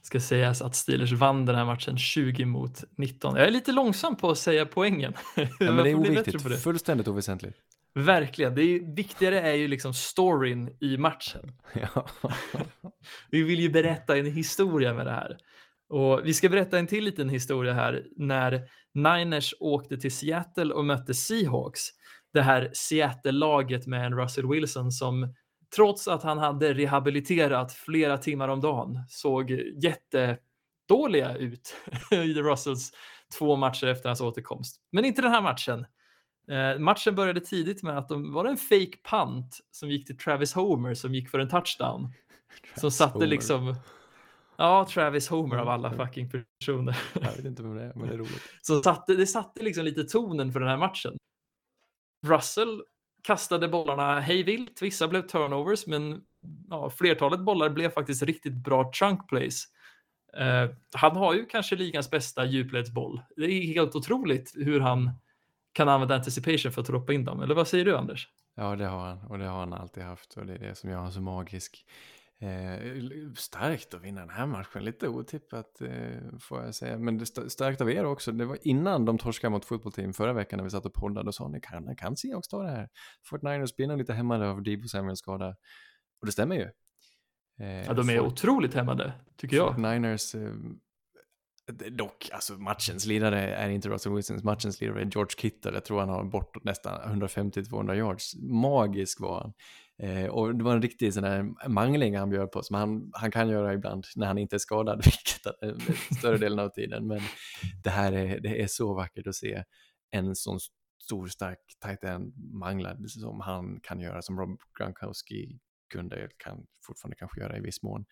Ska sägas att Steelers vann den här matchen 20 mot 19. Jag är lite långsam på att säga poängen. Ja, men det är oviktigt, fullständigt oväsentligt. Verkligen. Det är, viktigare är ju liksom storyn i matchen. Ja. Vi vill ju berätta en historia med det här. Och vi ska berätta en till liten historia här när Niners åkte till Seattle och mötte Seahawks. Det här Seattle-laget med en Russell Wilson som trots att han hade rehabiliterat flera timmar om dagen såg jättedåliga ut i Russells två matcher efter hans återkomst. Men inte den här matchen. Eh, matchen började tidigt med att de var det en fake punt som gick till Travis Homer som gick för en touchdown. Som satte Homer. liksom, ja Travis Homer av alla fucking personer. Jag vet inte vem det är, men det är roligt. Så satte, det satte liksom lite tonen för den här matchen. Russell kastade bollarna hej vilt, vissa blev turnovers, men ja, flertalet bollar blev faktiskt riktigt bra chunk plays. Eh, han har ju kanske ligans bästa djupledsboll. Det är helt otroligt hur han kan använda anticipation för att droppa in dem. Eller vad säger du Anders? Ja, det har han. Och det har han alltid haft. Och det är det som gör honom så magisk. Eh, starkt att vinna den här matchen. Lite otippat eh, får jag säga. Men det st- starkt av er också. Det var innan de torskade mot fotbollsteam förra veckan när vi satt och poddade och sa ni kan, kan Seahawks ta det här. Fort Niners blir lite hämmade av Debo Samuels skada. Och det stämmer ju. Eh, Ja, de är Fort- otroligt hämmade, tycker jag. Fort Niners, eh, dock, alltså matchens lirare är inte Russell Wilsons, matchens lirare är George Kittle. Jag tror han har bortåt nästan 150-200 yards. Magisk var han. Eh, och det var en riktig sån där mangling han bjöd på, som han, han kan göra ibland när han inte är skadad, vilket är eh, större delen av tiden. Men det här är, det är så vackert att se en sån stor, stark tight end manglad som han kan göra, som Rob Gronkowski kunde, kan fortfarande kanske göra i viss mån.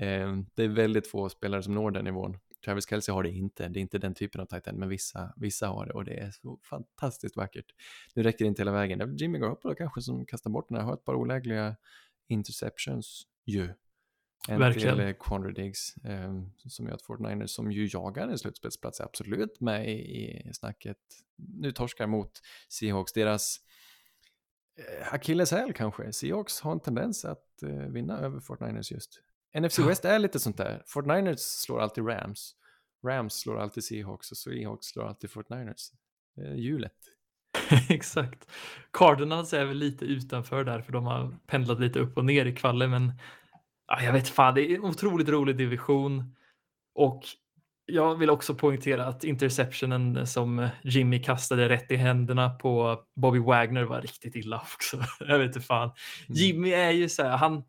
Eh, det är väldigt få spelare som når den nivån. Travis Kelce har det inte, det är inte den typen av tight end, men vissa, vissa har det och det är så fantastiskt vackert. Nu räcker det inte hela vägen. Det är Jimmy Garoppolo kanske som kastar bort den här, har ett par olägliga interceptions ju. En Verkligen. till Quandre Diggs eh, som gör att Fort Niners som ju jagar en slutspelsplats är absolut med i, i snacket. Nu torskar mot Seahawks, deras eh, akilleshäl kanske. Seahawks har en tendens att eh, vinna över Fort Niners just. NFC. West är lite sånt där. Fort Niners slår alltid Rams. Rams slår alltid Seahawks och Seahawks slår alltid Fort Niners. Det är hjulet. Exakt. Cardinals är väl lite utanför där för de har pendlat lite upp och ner i kvalle men ja, jag vet fan, det är en otroligt rolig division och jag vill också poängtera att interceptionen som Jimmy kastade rätt i händerna på Bobby Wagner var riktigt illa också. Jag vet inte fan. Jimmy är ju så här, han,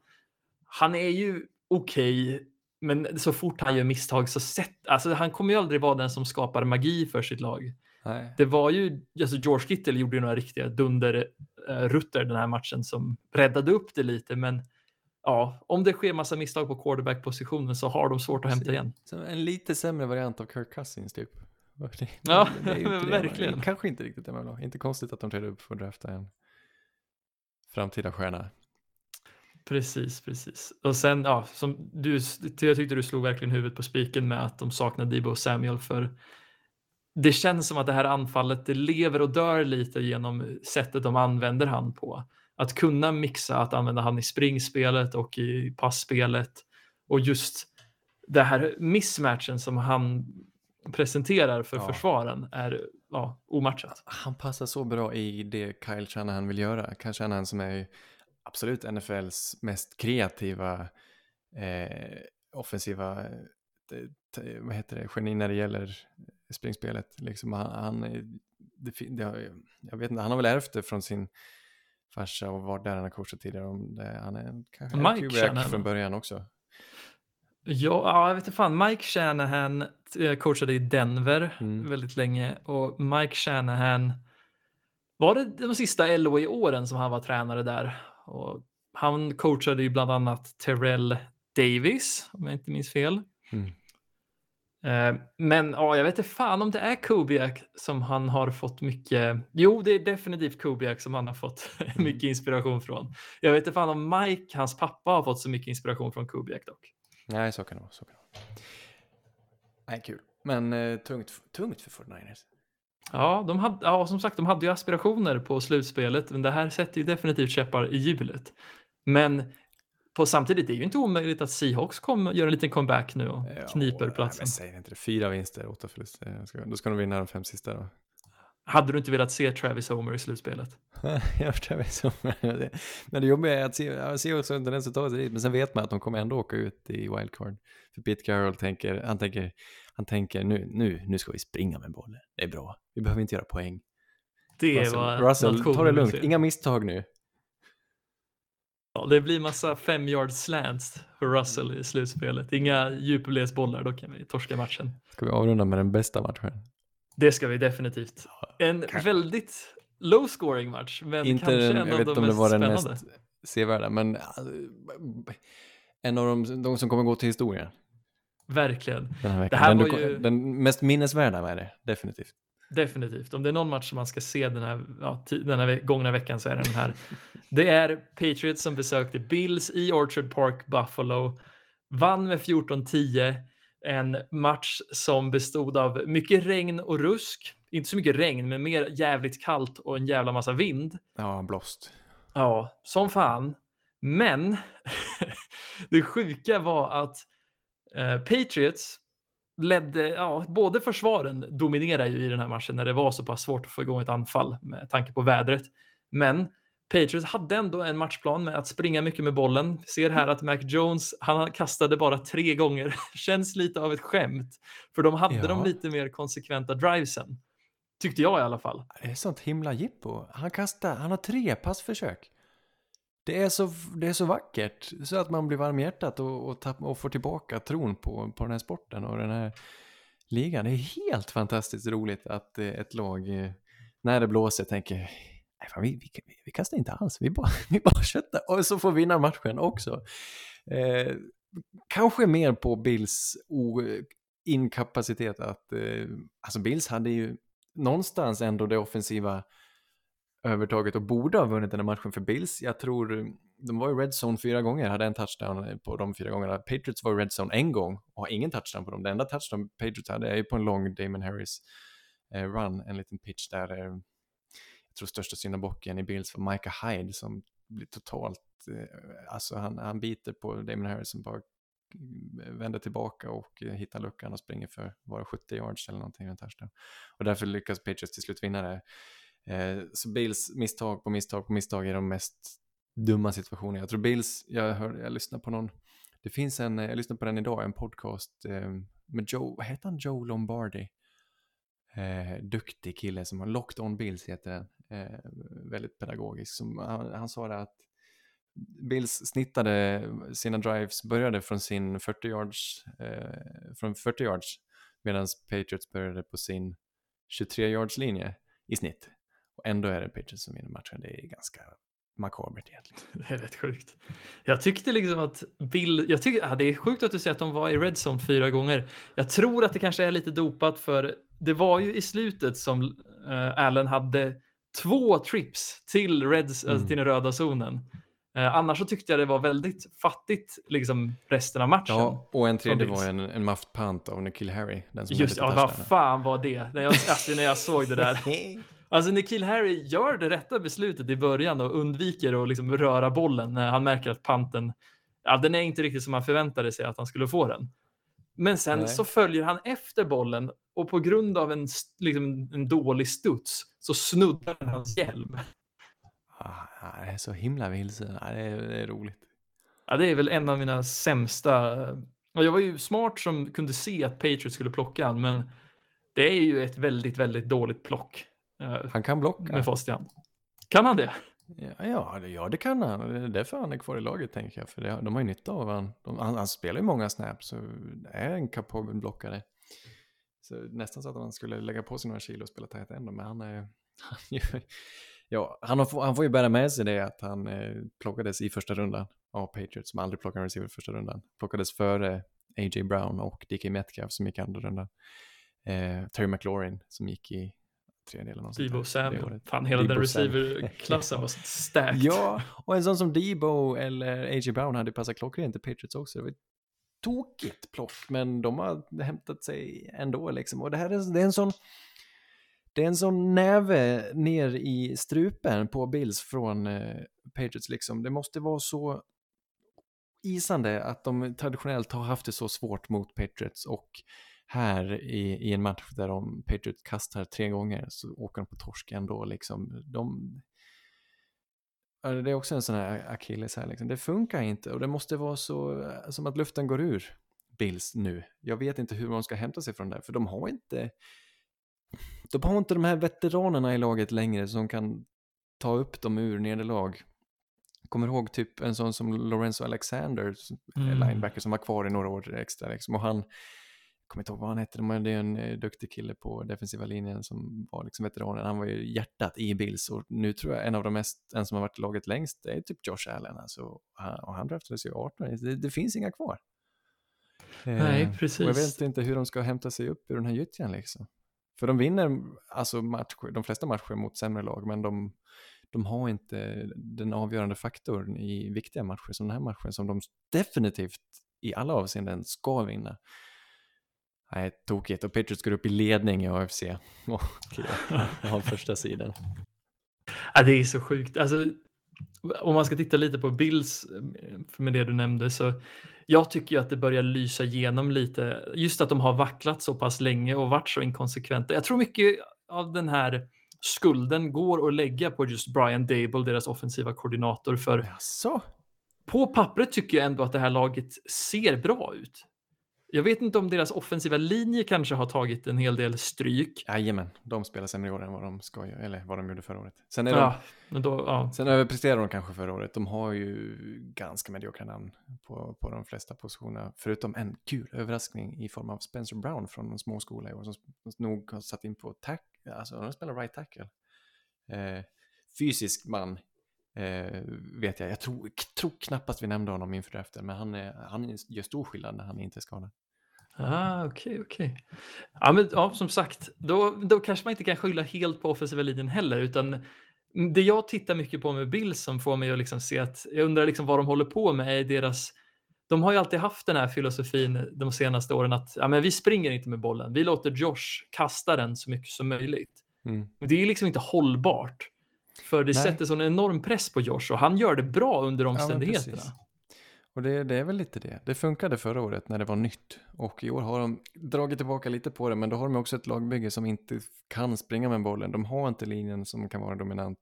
han är ju okej, men så fort han gör misstag så sätt, alltså han kommer ju aldrig vara den som skapar magi för sitt lag. Nej. Det var ju, alltså George Kittle gjorde ju några riktiga dunderrutter den här matchen som räddade upp det lite, men ja, om det sker massa misstag på quarterback-positionen så har de svårt att hämta igen. Så en lite sämre variant av Kirk Cousins typ. Det- Ja, det det man- verkligen. Kanske inte riktigt det man vill ha. Inte konstigt att de trädde upp för att drafta en framtida stjärna. Precis, precis. Och sen, ja, som du, jag tyckte du slog verkligen huvudet på spiken med att de saknar Debo Samuel för det känns som att det här anfallet, det lever och dör lite genom sättet de använder han på. Att kunna mixa, att använda han i springspelet och i passspelet och just det här mismatchen som han presenterar för Ja. försvaren är ja, omatchat. Han passar så bra i det Kyle Shanahan vill göra. Kyle Shanahan som är absolut NFLs mest kreativa eh, offensiva eh, t- vad heter det, geni när det gäller springspelet. Liksom han, han är det, det jag vet inte, han har väl ärvt det från sin farsa och varit där han har coachat tidigare. Om det, han är kanske Mike Shanahan. från början också. Ja, ja, jag vet inte fan. Mike Shanahan eh, coachade i Denver Mm. väldigt länge och Mike Shanahan var det de sista LOE-åren som han var tränare där. Och han coachade ju bland annat Terrell Davis, om jag inte minns fel. Mm. Eh, Men ja, jag vet inte fan om det är Kubiak som han har fått mycket. Jo, det är definitivt Kubiak som han har fått mycket inspiration från. Jag vet inte fan om Mike, hans pappa, har fått så mycket inspiration från Kubiak dock. Nej, så kan det vara. Så kan det vara. Nej, kul. Men eh, tungt, tungt för 49ers. Ja, de hade, ja, som sagt, de hade ju aspirationer på slutspelet, men det här sätter ju definitivt käppar i hjulet. Men på samtidigt, det är ju inte omöjligt att Seahawks kommer göra en liten comeback nu och Ja, kniper nej, platsen. men säg inte det. Fyra vinster, åtta förluster. Ska- Då ska de vinna de fem sista då. Hade du inte velat se Travis Homer i slutspelet? jag förstår mig så. Men det jobbiga är att se, jag ser också under den som tar sig dit. Men sen vet man att de kommer ändå åka ut i wildcard. För Pete Carroll tänker, han tänker, han tänker nu, nu, nu ska vi springa med bollen. Det är bra. Vi behöver inte göra poäng. Det Russell, var Russell ta det lugnt. Inga misstag nu. Ja, det blir massa fem yard slants för Russell i slutspelet. Inga djupledsbollar, då kan vi torska matchen. Ska vi avrunda med den bästa matchen? Det ska vi definitivt. En väldigt low scoring match, men Inte kanske en jag av vet de inte om det mest var den spännande. mest sevärda, men äh, en av de, de som kommer gå till historien Verkligen. den här veckan. här den, var du- ju- den mest minnesvärda är det, definitivt. Definitivt. Om det är någon match som man ska se den här, ja, den här gångna veckan så är det den här. Det är Patriots som besökte Bills i Orchard Park, Buffalo. Vann med 14-10. En match som bestod av mycket regn och rusk. Inte så mycket regn, men mer jävligt kallt och en jävla massa vind. Ja, blåst. Ja, som fan. Men det sjuka var att Patriots ledde, ja, både försvaren dominerar ju i den här matchen när det var så pass svårt att få igång ett anfall med tanke på vädret. Men Patriots hade ändå en matchplan med att springa mycket med bollen. Ser här att Mac Jones, han kastade bara tre gånger. Känns lite av ett skämt. För de hade Ja. de lite mer konsekventa drivesen. Tyckte jag i alla fall. Det är sånt himla jippo. Han kastar, han har tre passförsök. Det är så, det är så vackert, så att man blir varm i hjärtat och, och, tapp, och får tillbaka tron på, på den här sporten och den här ligan. Det är helt fantastiskt roligt att eh, ett lag, eh, när det blåser, tänker Nej, fan, vi, vi, vi, vi kastar inte alls, vi bara, vi bara köttar och så får vi vinna matchen också. Eh, kanske mer på Bills o, inkapacitet att, eh, alltså Bills hade ju någonstans ändå det offensiva övertaget och borde ha vunnit den här matchen för Bills. Jag tror, mm, de var i red zone fyra gånger, hade en touchdown eh, på de fyra gångerna. Patriots var i red zone en gång och har ingen touchdown på dem. Det enda touchdown Patriots hade är ju på en lång Damon Harris eh, run, en liten pitch där eh, jag tror största syndabocken i Bills var Micah Hyde som blir totalt, alltså han, han biter på Damon Harris som bara mm, vänder tillbaka och hittar luckan och springer för bara 70 yards eller någonting en touchdown. Och därför lyckas Patriots till slut vinna det. Eh, så Bills misstag på misstag på misstag är de mest dumma situationerna. Jag tror Bills, jag, hör, jag lyssnar på någon, det finns en, eh, jag lyssnar på den idag, en podcast eh, med Joe, vad heter han, Joe Lombardi? Eh, duktig kille som har Locked On Bills heter den. Eh, väldigt pedagogisk. Som, han, han sa det att Bills snittade sina drives, började från sin 40 yards, eh, från 40 yards medan Patriots började på sin 23 yards linje i snitt. Och ändå är det Patriots som vinner matchen. Det är ganska makabert egentligen. Det är rätt sjukt. Jag tyckte liksom att Bill, jag tycker, ja, det är sjukt att du säger att de var i red zone fyra gånger. Jag tror att det kanske är lite dopat för det var ju i slutet som uh, Allen hade två trips till, red, alltså Mm. till den röda zonen. Eh, annars så tyckte jag det var väldigt fattigt liksom resten av matchen. Ja, och en tredje var en, en muffed punt av Nikhil Harry. Den som Just ja, vad fan var det? När jag, alltså, när jag såg det där. Alltså Nikhil Harry gör det rätta beslutet i början och undviker att liksom röra bollen när han märker att panten, ja den är inte riktigt som man förväntade sig att han skulle få den. Men sen Nej. så följer han efter bollen och på grund av en, liksom, en dålig studs så snuddar han hans hjälm. Ah, det är så himla vilse. Ah, det, är, det är roligt. Ja, det är väl en av mina sämsta. Jag var ju smart som kunde se att Patriots skulle plocka han, men det är ju ett väldigt, väldigt dåligt plock. Eh, Han kan blocka. med fast i hand. Kan han det? Ja, ja, det, ja, det kan han. Det är därför han är kvar i laget, tänker jag. För det, de har ju nytta av han. De, han. Han spelar ju många snaps och är en kapabel blockare. Så nästan så att man skulle lägga på sig några kilo och spela tight end. Men han är... Han, ja, han, har, han får ju bära med sig det att han eh, plockades i första rundan av Patriots, som aldrig plockade en receiver i första rundan. Plockades före A.J. Brown och DK Metcalf som gick i andra rundan. Eh, Terry McLaurin som gick i tredje eller något sånt Debo Samuel. Fan, hela Debo den receiver-klassen var stacked. Ja, och en sån som Debo eller A.J. Brown hade passat klockrent i Patriots också. Det var ett tokigt plock, men de har hämtat sig ändå liksom. Och det här är, det är en sån... Det är en sån näve ner i strupen på Bills från eh, Patriots liksom. Det måste vara så isande att de traditionellt har haft det så svårt mot Patriots och här i, i en match där de Patriots kastar tre gånger så åker de på torsk ändå liksom. De, det är också en sån här akilles här liksom. Det funkar inte och det måste vara så eh, som att luften går ur Bills nu. Jag vet inte hur de ska hämta sig från det, för de har inte de har inte de här veteranerna i laget längre som kan ta upp dem ur nederlag. Kommer ihåg typ en sån som Lorenzo Alexander, Mm. linebacker som var kvar i några år extra liksom. Och han, kommer inte ihåg vad han hette, men det är en eh, duktig kille på defensiva linjen som var liksom veteranen. Han var ju hjärtat i Bills och nu tror jag en av de mest, en som har varit i laget längst, det är typ Josh Allen alltså. Och han- draftades ju 18, det, det finns inga kvar. Nej, Eh, precis. Och jag vet inte hur de ska hämta sig upp ur den här gyttjan liksom. För de vinner alltså matcher, de flesta matcher mot sämre lag, men de, de har inte den avgörande faktorn i viktiga matcher som den här matchen som de definitivt i alla avseenden ska vinna. Nej, tokigt. Och Patriots går upp i ledning i AFC. Och har första sidan. Ja, det är så sjukt. Alltså, om man ska titta lite på Bills eh, med det du nämnde så jag tycker ju att det börjar lysa igenom lite. Just att de har vacklat så pass länge och varit så inkonsekventa. Jag tror mycket av den här skulden går att lägga på just Brian Dable, deras offensiva koordinator. För Jaså? på pappret tycker jag ändå att det här laget ser bra ut. Jag vet inte om deras offensiva linje kanske har tagit en hel del stryk. Jajamän, de spelar sämre i år än vad de ska eller vad de gjorde förra året. Sen, är de, Ja, men då, ja. sen överpresterar de kanske förra året. De har ju ganska mediokra namn på, på de flesta positionerna. Förutom en kul överraskning i form av Spencer Brown från en små skola i år som nog har satt in på tack, alltså de spelar right tackle. Eh, fysisk man eh, vet jag. Jag tror, tror knappast vi nämnde honom inför draften, men han, är, han gör stor skillnad när han inte är skadad. Ah, okej, okej. Ja, men ja, som sagt, då, då kanske man inte kan skylla helt på offensiva linjen heller, utan det jag tittar mycket på med Bills som får mig att liksom se att jag undrar liksom vad de håller på med är deras de har ju alltid haft den här filosofin de senaste åren att ja, men vi springer inte med bollen. Vi låter Josh kasta den så mycket som möjligt. Mm. Det är liksom inte hållbart. För det Nej. sätter sån enorm press på Josh och han gör det bra under omständigheterna. precis. Och det, det är väl lite det. Det funkade förra året när det var nytt. Och i år har de dragit tillbaka lite på det, men då har de också ett lagbygge som inte kan springa med bollen. De har inte linjen som kan vara dominant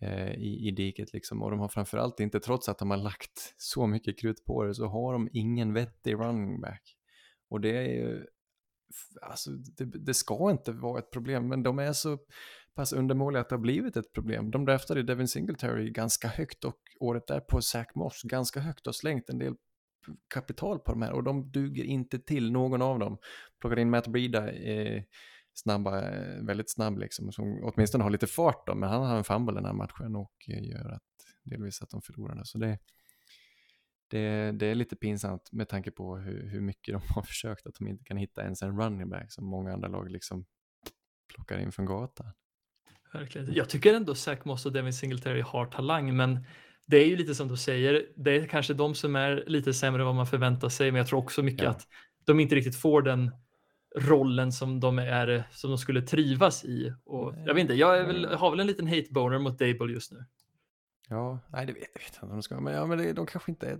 eh, i, i diket liksom. Och de har framförallt inte, trots att de har lagt så mycket krut på det, så har de ingen vettig running back. Och det är ju, alltså det, det ska inte vara ett problem, men de är så pass undermåliga att det har blivit ett problem. De draftade Devin Singletary ganska högt och året därpå Zach Moss ganska högt och slängt en del kapital på de här och de duger inte till någon av dem. Plockade in Matt Breida, eh, snabba, väldigt snabb liksom, som åtminstone har lite fart då, men han har en fumble den här matchen och gör att delvis att de förlorade. Så det, det, det är lite pinsamt med tanke på hur, hur mycket de har försökt att de inte kan hitta ens en running back som många andra lag liksom plockar in från gatan. Verkligen. Jag tycker ändå Zach Moss och Devin Singletary har talang, men det är ju lite som du säger, det är kanske de som är lite sämre än vad man förväntar sig, men jag tror också mycket Ja. att de inte riktigt får den rollen som de, är, som de skulle trivas i. Och jag vet inte, jag väl, har väl en liten hate-boner mot Dable just nu. Ja, nej det vet jag inte om de ska, men, ja, men det, de kanske inte är,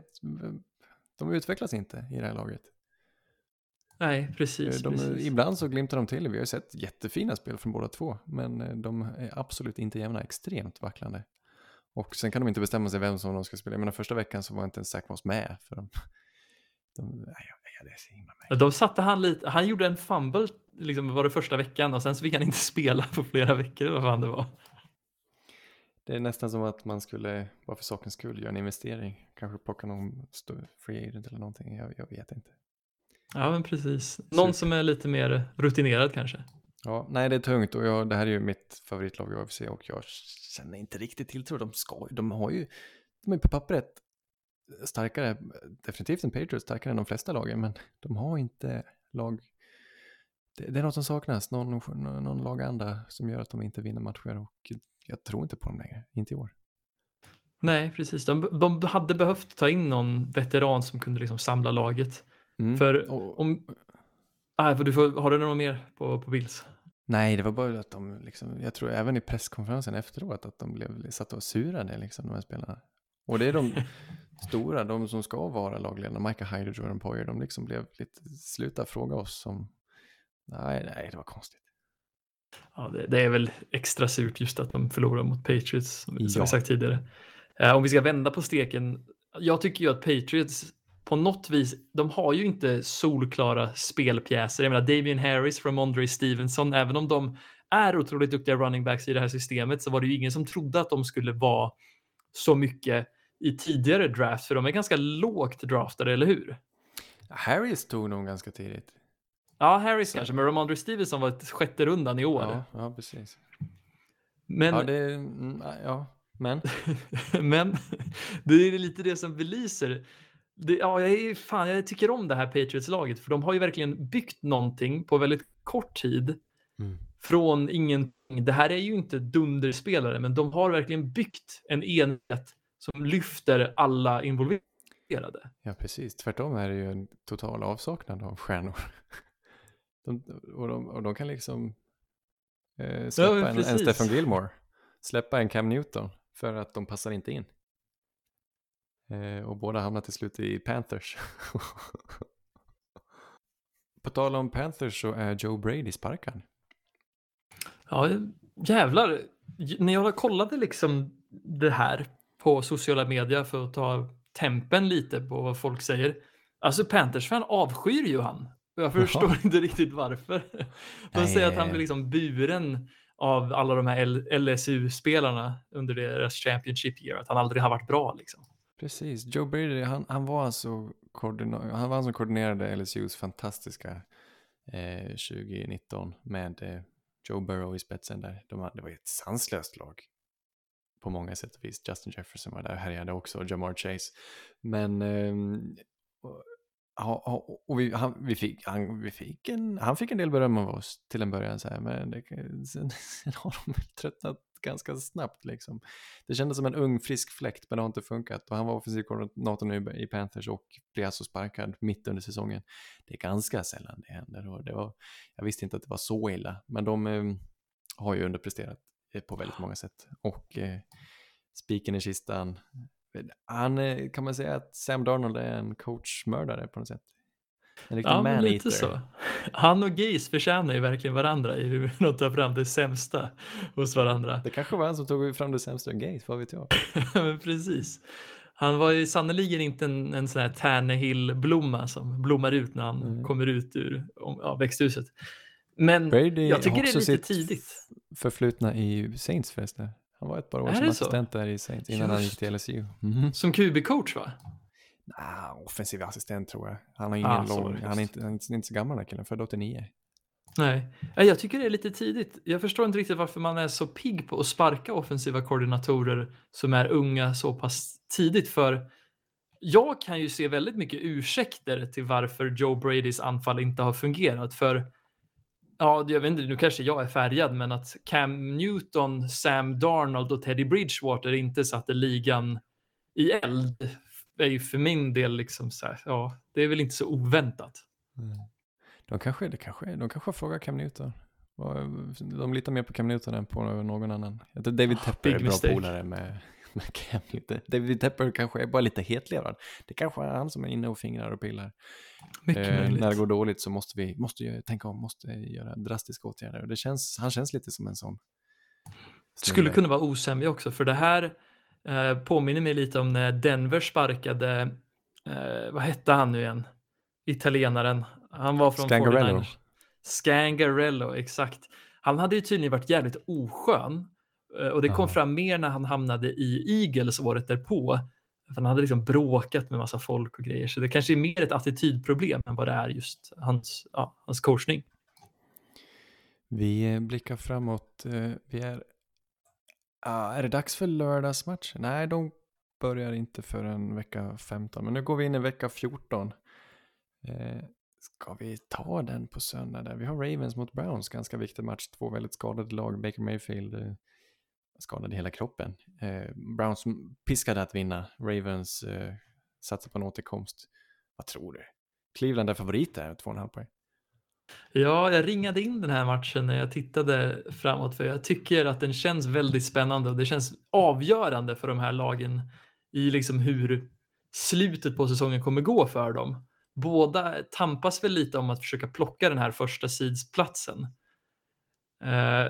de utvecklas inte i det här laget. Nej, precis. De, precis. ibland så glimtar de till, vi har ju sett jättefina spel från båda två, men eh, de är absolut inte jämna, extremt vacklande. Och sen kan de inte bestämma sig vem som de ska spela. Jag menar första veckan så var inte ens Zach Moss med. För de, de, nej, ja, det är så himla märkligt. De satte han lite, han gjorde en fumble liksom var det första veckan och sen så fick han inte spela på flera veckor vad fan det var. Det är nästan som att man skulle, bara för sakens skull, göra en investering. Kanske plocka någon free agent eller någonting. Jag, jag vet inte. Ja, men precis. Någon som är lite mer rutinerad kanske. Ja, nej det är tungt och jag, det här är ju mitt favoritlag i AFC och jag känner inte riktigt tilltro. De ska de har ju, de är på pappret starkare, definitivt en Patriots, starkare än de flesta lagen, men de har inte lag, det, det är något som saknas, någon, någon laganda som gör att de inte vinner matcher och jag tror inte på dem längre, inte i år. Nej, precis. De, de hade behövt ta in någon veteran som kunde liksom samla laget. Mm. För om... Ah, för du får, har du något mer på, på Bills? Nej, det var bara att de, liksom, jag tror även i presskonferensen efteråt, att de blev satt och surade, liksom, de här spelarna. Och det är de stora, de som ska vara lagledarna, Micah Hyde och Jordan Poyer, de liksom blev lite, sluta fråga oss som, nej, nej, det var konstigt. Ja, det, det är väl extra surt just att de förlorar mot Patriots, som som Ja. vi sagt tidigare. Eh, om vi ska vända på steken. Jag tycker ju att Patriots på något vis, de har ju inte solklara spelpjäser. Jag menar Damian Harris från Mondre Stevenson, även om de är otroligt duktiga running backs i det här systemet så var det ju ingen som trodde att de skulle vara så mycket i tidigare draft, för de är ganska lågt draftade, eller hur? Harris tog nog ganska tidigt. Ja, Harris kanske, men Ramondre Stevenson var ett sjätte rundan i år. Ja, ja precis. Men Ja, det, mm, ja, men. Men det är lite det som belyser. Det, ja, jag, är, fan, jag tycker om det här Patriots-laget för de har ju verkligen byggt någonting på väldigt kort tid Mm. från ingenting. Det här är ju inte dunderspelare, men de har verkligen byggt en enhet som lyfter alla involverade. Ja, precis. Tvärtom är det ju en total avsaknad av stjärnor. De, och, de, och de kan liksom eh, släppa men en, en. Stephen Gilmore, släppa en Cam Newton för att de passar inte in. Eh, och båda hamnar till slut i Panthers. På tal om Panthers så är Joe Brady sparkad. Ja, jävlar. När jag kollade liksom det här på sociala medier för att ta tempen lite på vad folk säger. Alltså Panthers-fan avskyr ju han. Jag förstår Jaha. inte riktigt varför. De Nej, säger att han blir liksom buren av alla de här LSU-spelarna under deras Championship year. Att han aldrig har varit bra liksom. Precis, Joe Brady, han, han var alltså han var han som koordinerade LSUs fantastiska eh, 2019 med eh, Joe Burrow i spetsen där. De, det var ju ett sanslöst lag på många sätt och vis. Justin Jefferson var där och härjade också, och Jamar Chase. Men eh, och, och vi, han, vi fick, han, vi fick en, han fick en del beröm av oss till en början, så här, men det, sen, sen har de väl tröttnat ganska snabbt. Liksom. Det kändes som en ung frisk fläkt, men det har inte funkat. Och han var offensiv koordinator nu i Panthers och blev alltså sparkad mitt under säsongen. Det är ganska sällan det händer. Och det var, jag visste inte att det var så illa, men de eh, har ju underpresterat eh, på väldigt många sätt. Och eh, spiken i kistan, eh, han eh, kan man säga att Sam Darnold är en coachmördare på något sätt. En riktig Ja, man-eater. lite så. Han och Gaze förtjänar ju verkligen varandra i hur de tar fram det sämsta hos varandra. Det kanske var han som tog fram det sämsta gate, vad vet jag. men precis. Han var ju sannoliken inte en, en sån här Tannehill-blomma som blommar ut när han Mm. kommer ut ur ja, växthuset. Men Brady jag tycker det är lite sitt tidigt. förflutna i Saints förresten. Han var ett par år Är som det så? assistent där i Saints innan han gick Just. till LSU. Mhm. Som QB-coach va? Ah, offensiv assistent tror jag. Han, har ingen Ah, så var lång, det, han, är inte, han är inte- så gammal den här killen, född 89. Nej, Ja, jag tycker det är lite tidigt. Jag förstår inte riktigt varför man är så pigg på att sparka offensiva koordinatorer som är unga så pass tidigt. För jag kan ju se väldigt mycket ursäkter till varför Joe Bradys anfall inte har fungerat. För ja, jag vet inte, nu kanske jag är färgad, men att Cam Newton, Sam Darnold och Teddy Bridgewater inte satte ligan i eld är ju för min del liksom så här, ja, det är väl inte så oväntat. De kanske, det kanske, de kanske frågar Cam Newton. De litar mer på Cam Newton än på någon annan. David Ah, Tepper big är bra mistake. polare med, med Cam Newton. David Tepper kanske är bara lite hetlevrad. Det kanske är han som är inne och fingrar och pillar. Mycket Eh, möjligt. när det går dåligt så måste vi måste tänka om, måste göra drastiska åtgärder. Och det känns, han känns lite som en sån. skulle snubbe. kunna vara osämja också, för det här eh, påminner mig lite om när Denver sparkade, eh, vad hette han nu igen? Italienaren. Han var från Scangarello. 49ers. Scangarello, exakt. Han hade ju tydligen varit jävligt oskön eh, och det kom Ja. fram mer när han hamnade i Eagles året därpå. För Han hade liksom bråkat med massa folk och grejer, så det kanske är mer ett attitydproblem än vad det är just hans, ja, hans coachning. Vi eh, blickar framåt. Vi är... Ah, är det dags för lördagsmatch? Nej, de börjar inte förrän vecka 15. Men nu går vi in i vecka 14. Eh, ska vi ta den på söndag där? Vi har Ravens mot Browns, ganska viktig match. Två väldigt skadade lag. Baker Mayfield eh, skadad i hela kroppen. Eh, Browns piskade att vinna. Ravens eh, satsar på en återkomst. Vad tror du? Cleveland är favoriter, två och en halv poäng. Ja, jag ringade in den här matchen när jag tittade framåt för jag tycker att den känns väldigt spännande och det känns avgörande för de här lagen i liksom hur slutet på säsongen kommer gå för dem. Båda tampas väl lite om att försöka plocka den här första sidsplatsen. Eh,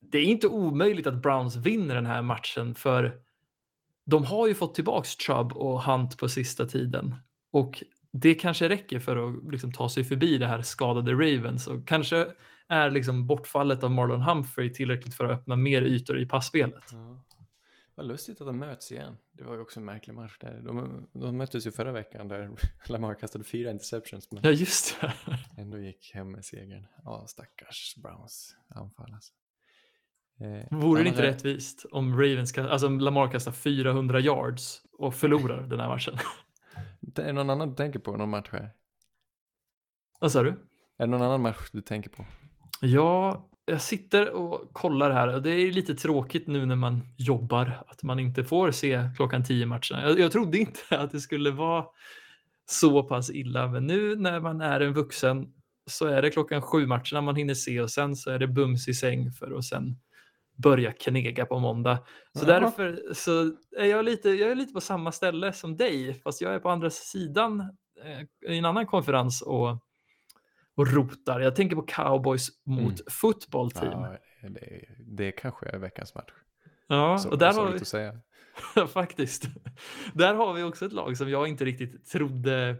Det är inte omöjligt att Browns vinner den här matchen för de har ju fått tillbaks Chubb och Hunt på sista tiden och det kanske räcker för att liksom ta sig förbi det här skadade Ravens och kanske är liksom bortfallet av Marlon Humphrey tillräckligt för att öppna mer ytor i passspelet. Ja. Vad lustigt att de möts igen. Det var ju också en märklig match där. De, de möttes ju förra veckan där Lamar kastade fyra interceptions men Ja, just det. ändå gick hem med segern. Ja, stackars Browns anfall alltså. Eh, Vore det inte rättvist om Ravens, alltså om Lamar kastar 400 yards och förlorar den här matchen? Det är någon annan du tänker på, någon match här? Vad sa du? Är det någon annan match du tänker på? Ja, jag sitter och kollar här och det är lite tråkigt nu när man jobbar att man inte får se klockan 10 matcherna. Jag, jag trodde inte att det skulle vara så pass illa, men nu när man är en vuxen så är det klockan sju matcherna man hinner se och sen så är det bums i säng för att sen börja knega på måndag. Så Jaha. därför så är jag lite, jag är lite på samma ställe som dig, fast jag är på andra sidan eh, i en annan konferens och, och rotar. Jag tänker på cowboys mot Mm. football team. Ja, det, det kanske är veckans match. Ja, Så, och där har vi att säga. faktiskt. Där har vi också ett lag som jag inte riktigt trodde.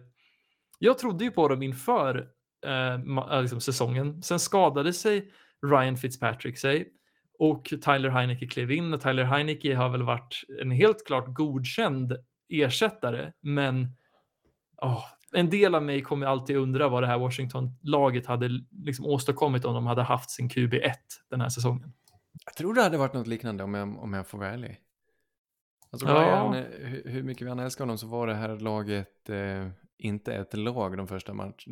Jag trodde ju på dem inför eh, äh, liksom säsongen. Sen skadade sig Ryan Fitzpatrick sig och Tyler Heineke klev in och Tyler Heineke har väl varit en helt klart godkänd ersättare, men åh, en del av mig kommer alltid undra vad det här Washington-laget hade liksom åstadkommit om de hade haft sin QB1 den här säsongen. Jag tror det hade varit något liknande om jag, om jag får vara ärlig. Alltså Ja. Ryan, eh, hur, hur mycket vi än älskar honom så var det här laget eh, inte ett lag de första, match,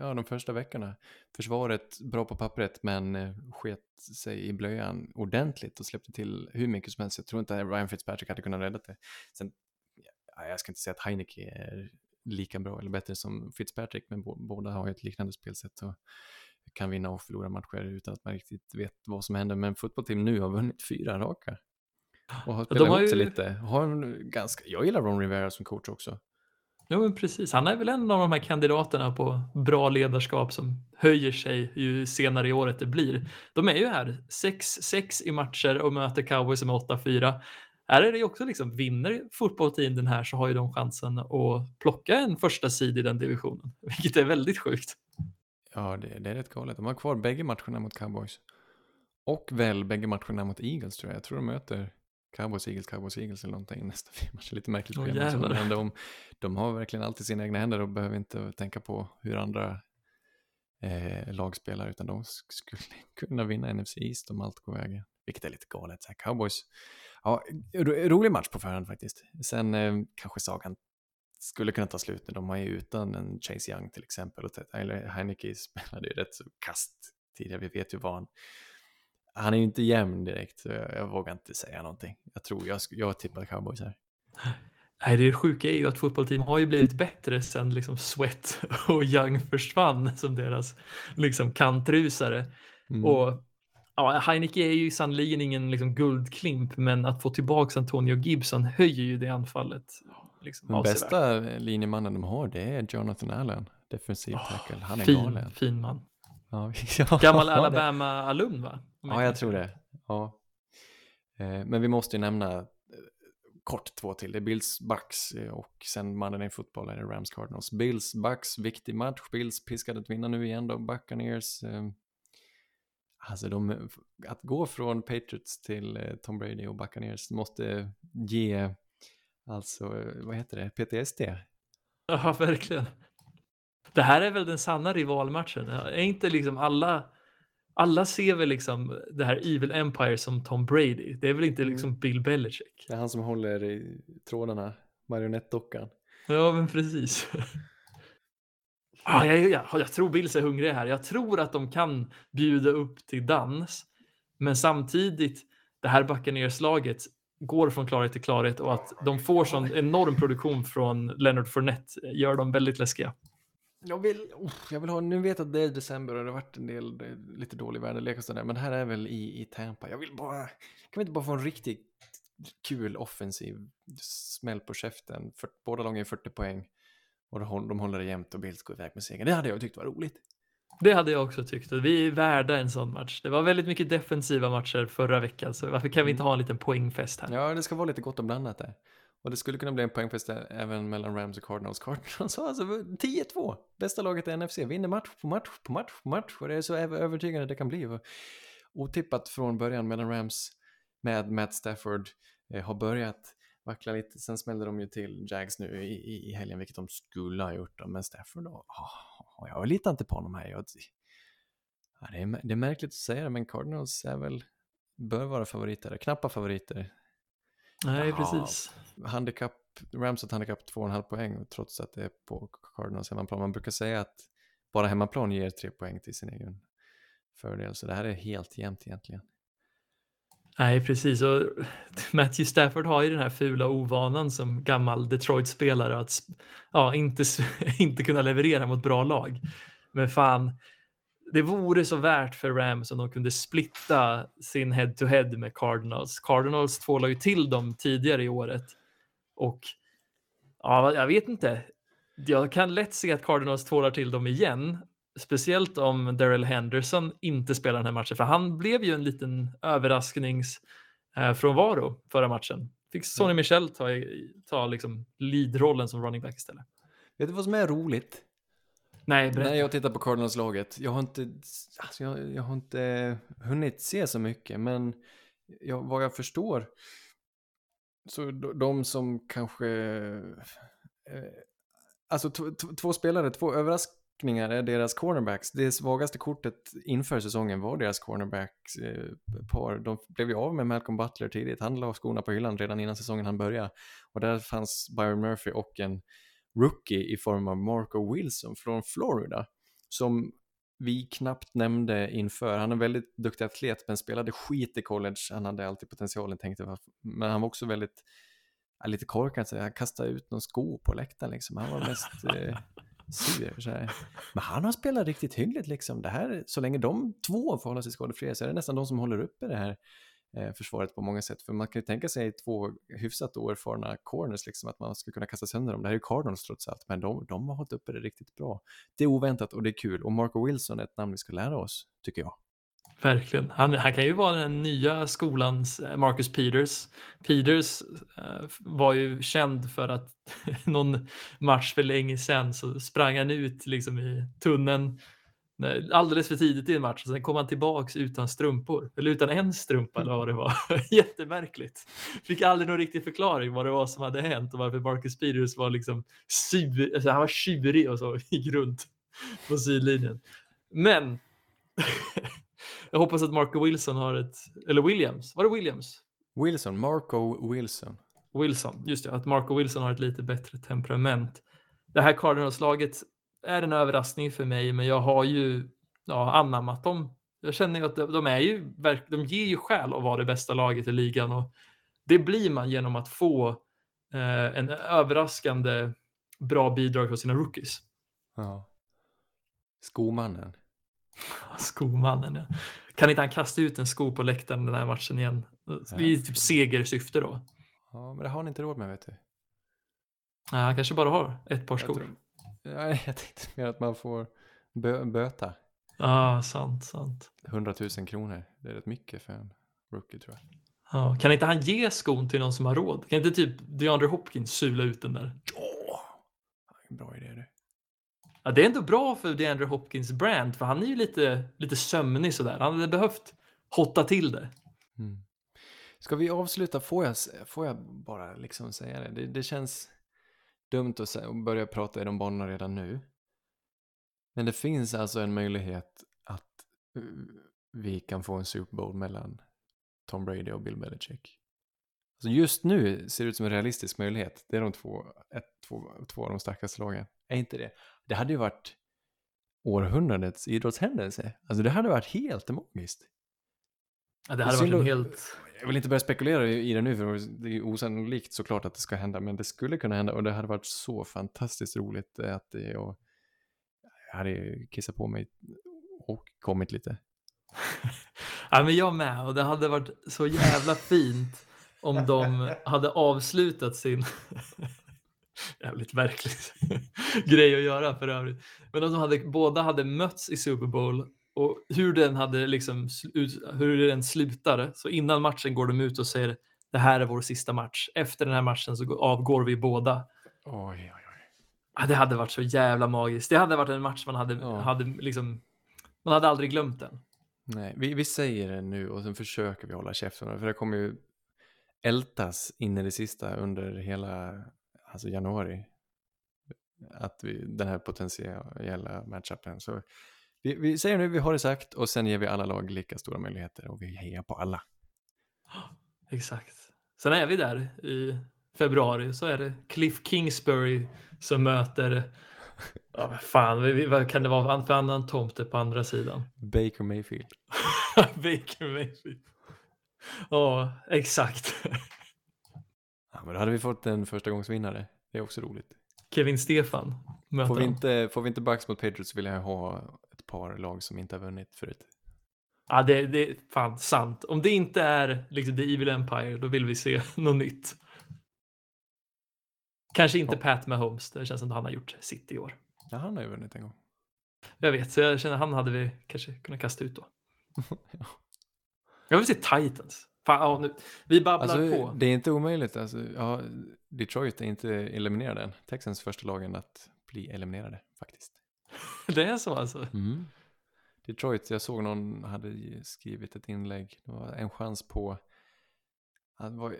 ja, de första veckorna. Försvaret bra på pappret men eh, sket sig i blöjan ordentligt och släppte till hur mycket som helst. Jag tror inte Ryan Fitzpatrick hade kunnat rädda det. Sen, ja, jag ska inte säga att Heineke är lika bra eller bättre som Fitzpatrick men båda har ju ett liknande spelsätt och kan vinna och förlora matcher utan att man riktigt vet vad som händer. Men fotbollsteam nu har vunnit fyra raka. Och har de spelat har ihop sig ju- lite. Har en ganska, jag gillar Ron Rivera som coach också. Jo, men precis. Han är väl en av de här kandidaterna på bra ledarskap som höjer sig ju senare i året det blir. De är ju här 6-6 i matcher och möter cowboys som är 8-4. Här är det ju också liksom, vinner fotbollsteam den här så har ju de chansen att plocka en första sid i den divisionen, vilket är väldigt sjukt. Ja, det, det är rätt galet. De har kvar bägge matcherna mot Cowboys. Och väl bägge matcherna mot Eagles tror jag. Jag tror de möter Cowboys, Eagles, Cowboys, Eagles eller någonting nästa match. Lite märkligt schema. så, jävlar. men de, de har verkligen alltid sina egna händer och behöver inte tänka på hur andra eh, lag spelar utan de sk- skulle kunna vinna NFC East om allt går vägen. Vilket är lite galet. Så här, Cowboys, ja, ro, rolig match på förhand faktiskt. Sen eh, kanske sagan skulle kunna ta slut när de är utan en Chase Young till exempel. Och Tyler Heineke spelade ju rätt så kast tidigare, vi vet ju vad han... Han är ju inte jämn direkt, så jag, jag vågar inte säga någonting. Jag tror, jag, jag tippar cowboys här. Nej, det sjuka är ju att fotbollsteam har ju blivit bättre sen liksom Sweat och Young försvann som deras liksom kantrusare. Mm. Och ja, Heineke är ju sannoliken ingen liksom, guldklimp, men att få tillbaka Antonio Gibson höjer ju det anfallet. Liksom, Den avsevärt. bästa linjemannen de har det är Jonathan Allen, defensiv tackle. Han är fin, galen. fin man. Ja, Gammal Alabama-alumn va? Ja, jag tror det. Ja. Eh, Men vi måste ju nämna eh, kort två till. Det är Bills Bucks eh, och sen Monday Night Football är det Rams Cardinals. Bills Bucks, viktig match. Bills piskade att vinna nu igen då. Buccaneers, Alltså de, att gå från Patriots till Tom Brady och Buccaneers måste ge, alltså vad heter det, PTSD? Ja, verkligen. Det här är väl den sanna rivalmatchen. Är inte liksom alla, alla ser väl liksom det här Evil Empire som Tom Brady. Det är väl inte liksom Bill Belichick. Det är han som håller i trådarna, marionettdockan. Ja, men precis. Ah, jag, jag, jag tror Bills är hungriga här. Jag tror att de kan bjuda upp till dans. Men samtidigt, det här Buccaneers-laget går från klarhet till klarhet och att de får sån enorm produktion från Leonard Fournette gör dem väldigt läskiga. Jag vill, oh, jag vill ha, nu vet jag att det är december och det har varit en del lite dålig väderlek och sådär, men här är väl i, i Tampa. Jag vill bara, kan vi inte bara få en riktigt kul offensiv smäll på käften? För, båda lagen är 40 poäng och de, de håller det jämnt och Bills går iväg med segern. Det hade jag tyckt var roligt. Det hade jag också tyckt. Vi är värda en sån match. Det var väldigt mycket defensiva matcher förra veckan, så varför kan vi inte ha en liten poängfest här? Ja, det ska vara lite gott och blandat där. Och det skulle kunna bli en poängfest även mellan Rams och Cardinals. Cardinals har alltså 10-2. Bästa laget i NFC. Vinner match på match på match på match. Och det är så övertygande det kan bli. Och otippat från början mellan Rams med Matt Stafford eh, har börjat vackla lite. Sen smällde de ju till Jags nu i, i, i helgen, vilket de skulle ha gjort. Då. Men Stafford, då, oh, jag litar inte på honom här. Jag, ja, det, är, det är märkligt att säga det, men Cardinals är väl, bör vara favoriter. Knappa favoriter. Nej, ja, precis. Handikapp, Rams har ett handikapp 2,5 poäng trots att det är på Cardinals hemmaplan. Man brukar säga att bara hemmaplan ger 3 poäng till sin egen fördel, så det här är helt jämnt egentligen. Nej, precis. Och Matthew Stafford har ju den här fula ovanan som gammal Detroit-spelare att ja, inte, inte kunna leverera mot bra lag. Men fan, det vore så värt för Rams om de kunde splitta sin head-to-head -head med Cardinals. Cardinals tvålade ju till dem tidigare i året och ja, jag vet inte. Jag kan lätt se att Cardinals tvålar till dem igen Speciellt om Daryl Henderson inte spelar den här matchen, för han blev ju en liten överraskningsfrånvaro eh, förra matchen. Fick Sonny Michel ta, ta liksom lead-rollen som running back istället. Vet du vad som är roligt? Nej, berätta. Jag tittar på Cardinals-laget, jag har inte, alltså jag, jag, har inte eh, hunnit se så mycket, men jag, vad jag förstår så de som kanske, eh, alltså två spelare, två överraskningar är deras cornerbacks. Det svagaste kortet inför säsongen var deras cornerbacks eh, par. De blev ju av med Malcolm Butler tidigt. Han la skorna på hyllan redan innan säsongen han började. Och där fanns Byron Murphy och en rookie i form av Marco Wilson från Florida. Som vi knappt nämnde inför. Han är en väldigt duktig atlet men spelade skit i college. Han hade alltid potentialen tänkte jag. Men han var också väldigt, ja, lite korkad. Så han kastade ut någon sko på läktaren liksom. Han var mest... Eh, sur. Så här. Men han har spelat riktigt hyggligt liksom. Det här, så länge de två får hålla sig skadefria så är det nästan de som håller uppe det här Eh, försvaret på många sätt. För man kan ju tänka sig två hyfsat oerfarna corners, liksom, att man skulle kunna kasta sönder dem. Det här är ju Cardinals trots allt, men de, de har hållit uppe det riktigt bra. Det är oväntat och det är kul. Och Marco Wilson är ett namn vi ska lära oss, tycker jag. Verkligen. Han, han kan ju vara den nya skolans eh, Marcus Peters. Peters uh, var ju känd för att någon match för länge sedan så sprang han ut liksom i tunneln alldeles för tidigt i en match och sen kom han tillbaks utan strumpor, eller utan en strumpa eller vad det var. Jättemärkligt. Fick aldrig någon riktig förklaring vad det var som hade hänt och varför Marcus Peters var liksom sur, alltså han var tjurig och så gick runt på sidlinjen. Men jag hoppas att Marco Wilson har ett, eller Williams, var det Williams? Wilson, Marco Wilson. Wilson, just det, att Marco Wilson har ett lite bättre temperament. Det här Cardinals-laget är en överraskning för mig, men jag har ju ja, anammat dem. Jag känner ju att de, är ju, de ger ju skäl att vara det bästa laget i ligan och det blir man genom att få eh, en överraskande bra bidrag från sina rookies. Ja. Skomannen. Skomannen, ja. Kan inte han kasta ut en sko på läktaren den här matchen igen? I typ segersyfte då. Ja, men det har han inte råd med vet du. Ja, han kanske bara har ett par skor. Tror... jag tänkte mer att man får bö böta. Ja, ah, sant, sant. 100 000 kronor, det är rätt mycket för en rookie tror jag. Ja, kan inte han ge skon till någon som har råd? Kan inte typ DeAndre Hopkins sula ut den där? Ja, bra idé du. Ja, det är ändå bra för DeAndre Hopkins brand, för han är ju lite, lite sömnig sådär. Han hade behövt hotta till det. Mm. Ska vi avsluta? Får jag, får jag bara liksom säga det? Det, det känns dumt att, börja prata i de banorna redan nu. Men det finns alltså en möjlighet att vi kan få en Super Bowl mellan Tom Brady och Bill Belichick. Alltså just nu ser det ut som en realistisk möjlighet. Det är de två, ett, två, två av de starkaste lagen. Är inte det? Det hade ju varit århundradets idrottshändelse. Alltså det hade varit helt magiskt. Ja, det hade varit en helt... Jag vill inte börja spekulera i det nu för det är osannolikt såklart att det ska hända. Men det skulle kunna hända och det hade varit så fantastiskt roligt eh, att det och jag hade kissat på mig och kommit lite. ja, men jag med och det hade varit så jävla fint om de hade avslutat sin jävligt verklig grej att göra för övrigt. Men om de hade, båda hade mötts i Super Bowl och hur den hade liksom hur den slutade. Så innan matchen går de ut och säger det här är vår sista match. Efter den här matchen så avgår vi båda. Oj, oj, oj. Ja, det hade varit så jävla magiskt. Det hade varit en match man hade, Ja. hade liksom. Man hade aldrig glömt den. Nej, vi, vi säger det nu och sen försöker vi hålla käften. För det kommer ju ältas in i det sista under hela alltså januari. Att vi, den här potentiella matchupen. Så vi, vi säger nu, vi har det sagt och sen ger vi alla lag lika stora möjligheter och vi hejar på alla. Exakt. Sen är vi där i februari så är det Cliff Kingsbury som möter. Ja, vad fan, vad kan det vara för annan tomte på andra sidan? Baker Mayfield. Baker Mayfield. Ja, exakt. Ja, men då hade vi fått en första gångsvinnare. Det är också roligt. Kevin Stefan möter Får vi, inte, får vi inte Bucks mot Patriots så vill jag ha par lag som inte har vunnit förut. Ja, det, det är fan sant. Om det inte är liksom The Evil Empire, då vill vi se något nytt. Kanske inte Ja. Pat Mahomes. Det känns som att han har gjort sitt i år. Ja, han har ju vunnit en gång. Jag vet, så jag känner han hade vi kanske kunnat kasta ut då. Jag vill se Titans. Fan, ja, nu, vi babblar Alltså, på. det är inte omöjligt. Alltså, ja, Detroit är inte eliminerade än. Texans första lagen att bli eliminerade faktiskt. Det är så alltså. Detroit, jag såg någon hade skrivit ett inlägg. Det var en chans på var,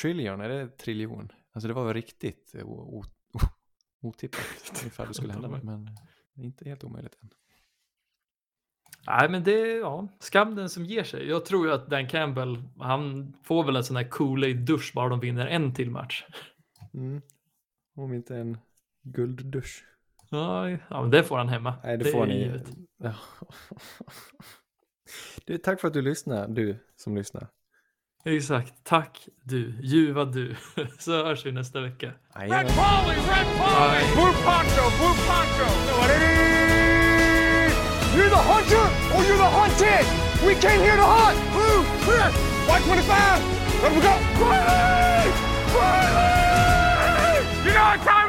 trillion, är det triljon? Alltså det var riktigt o- otippat ifall det skulle hända. Men det är inte helt omöjligt än. Nej, men det är ja, skam den som ger sig. Jag tror ju att Dan Campbell, han får väl en sån här Kool-Aid-dusch bara de vinner en till match. Om inte en gulddusch. Ja, men det får han hemma. Nej, det, det får ni. Ja. Du, tack för att du lyssnar, du som lyssnar. Exakt. Tack du, ljuva du. Så hörs vi nästa vecka. Red Polly, Red Polly! Blue Poncho, Blue Poncho! You're the hunter or you're the hunted! We came here to hunt! Blue, clear! White 25! Let we go! Riley! Riley! You know what time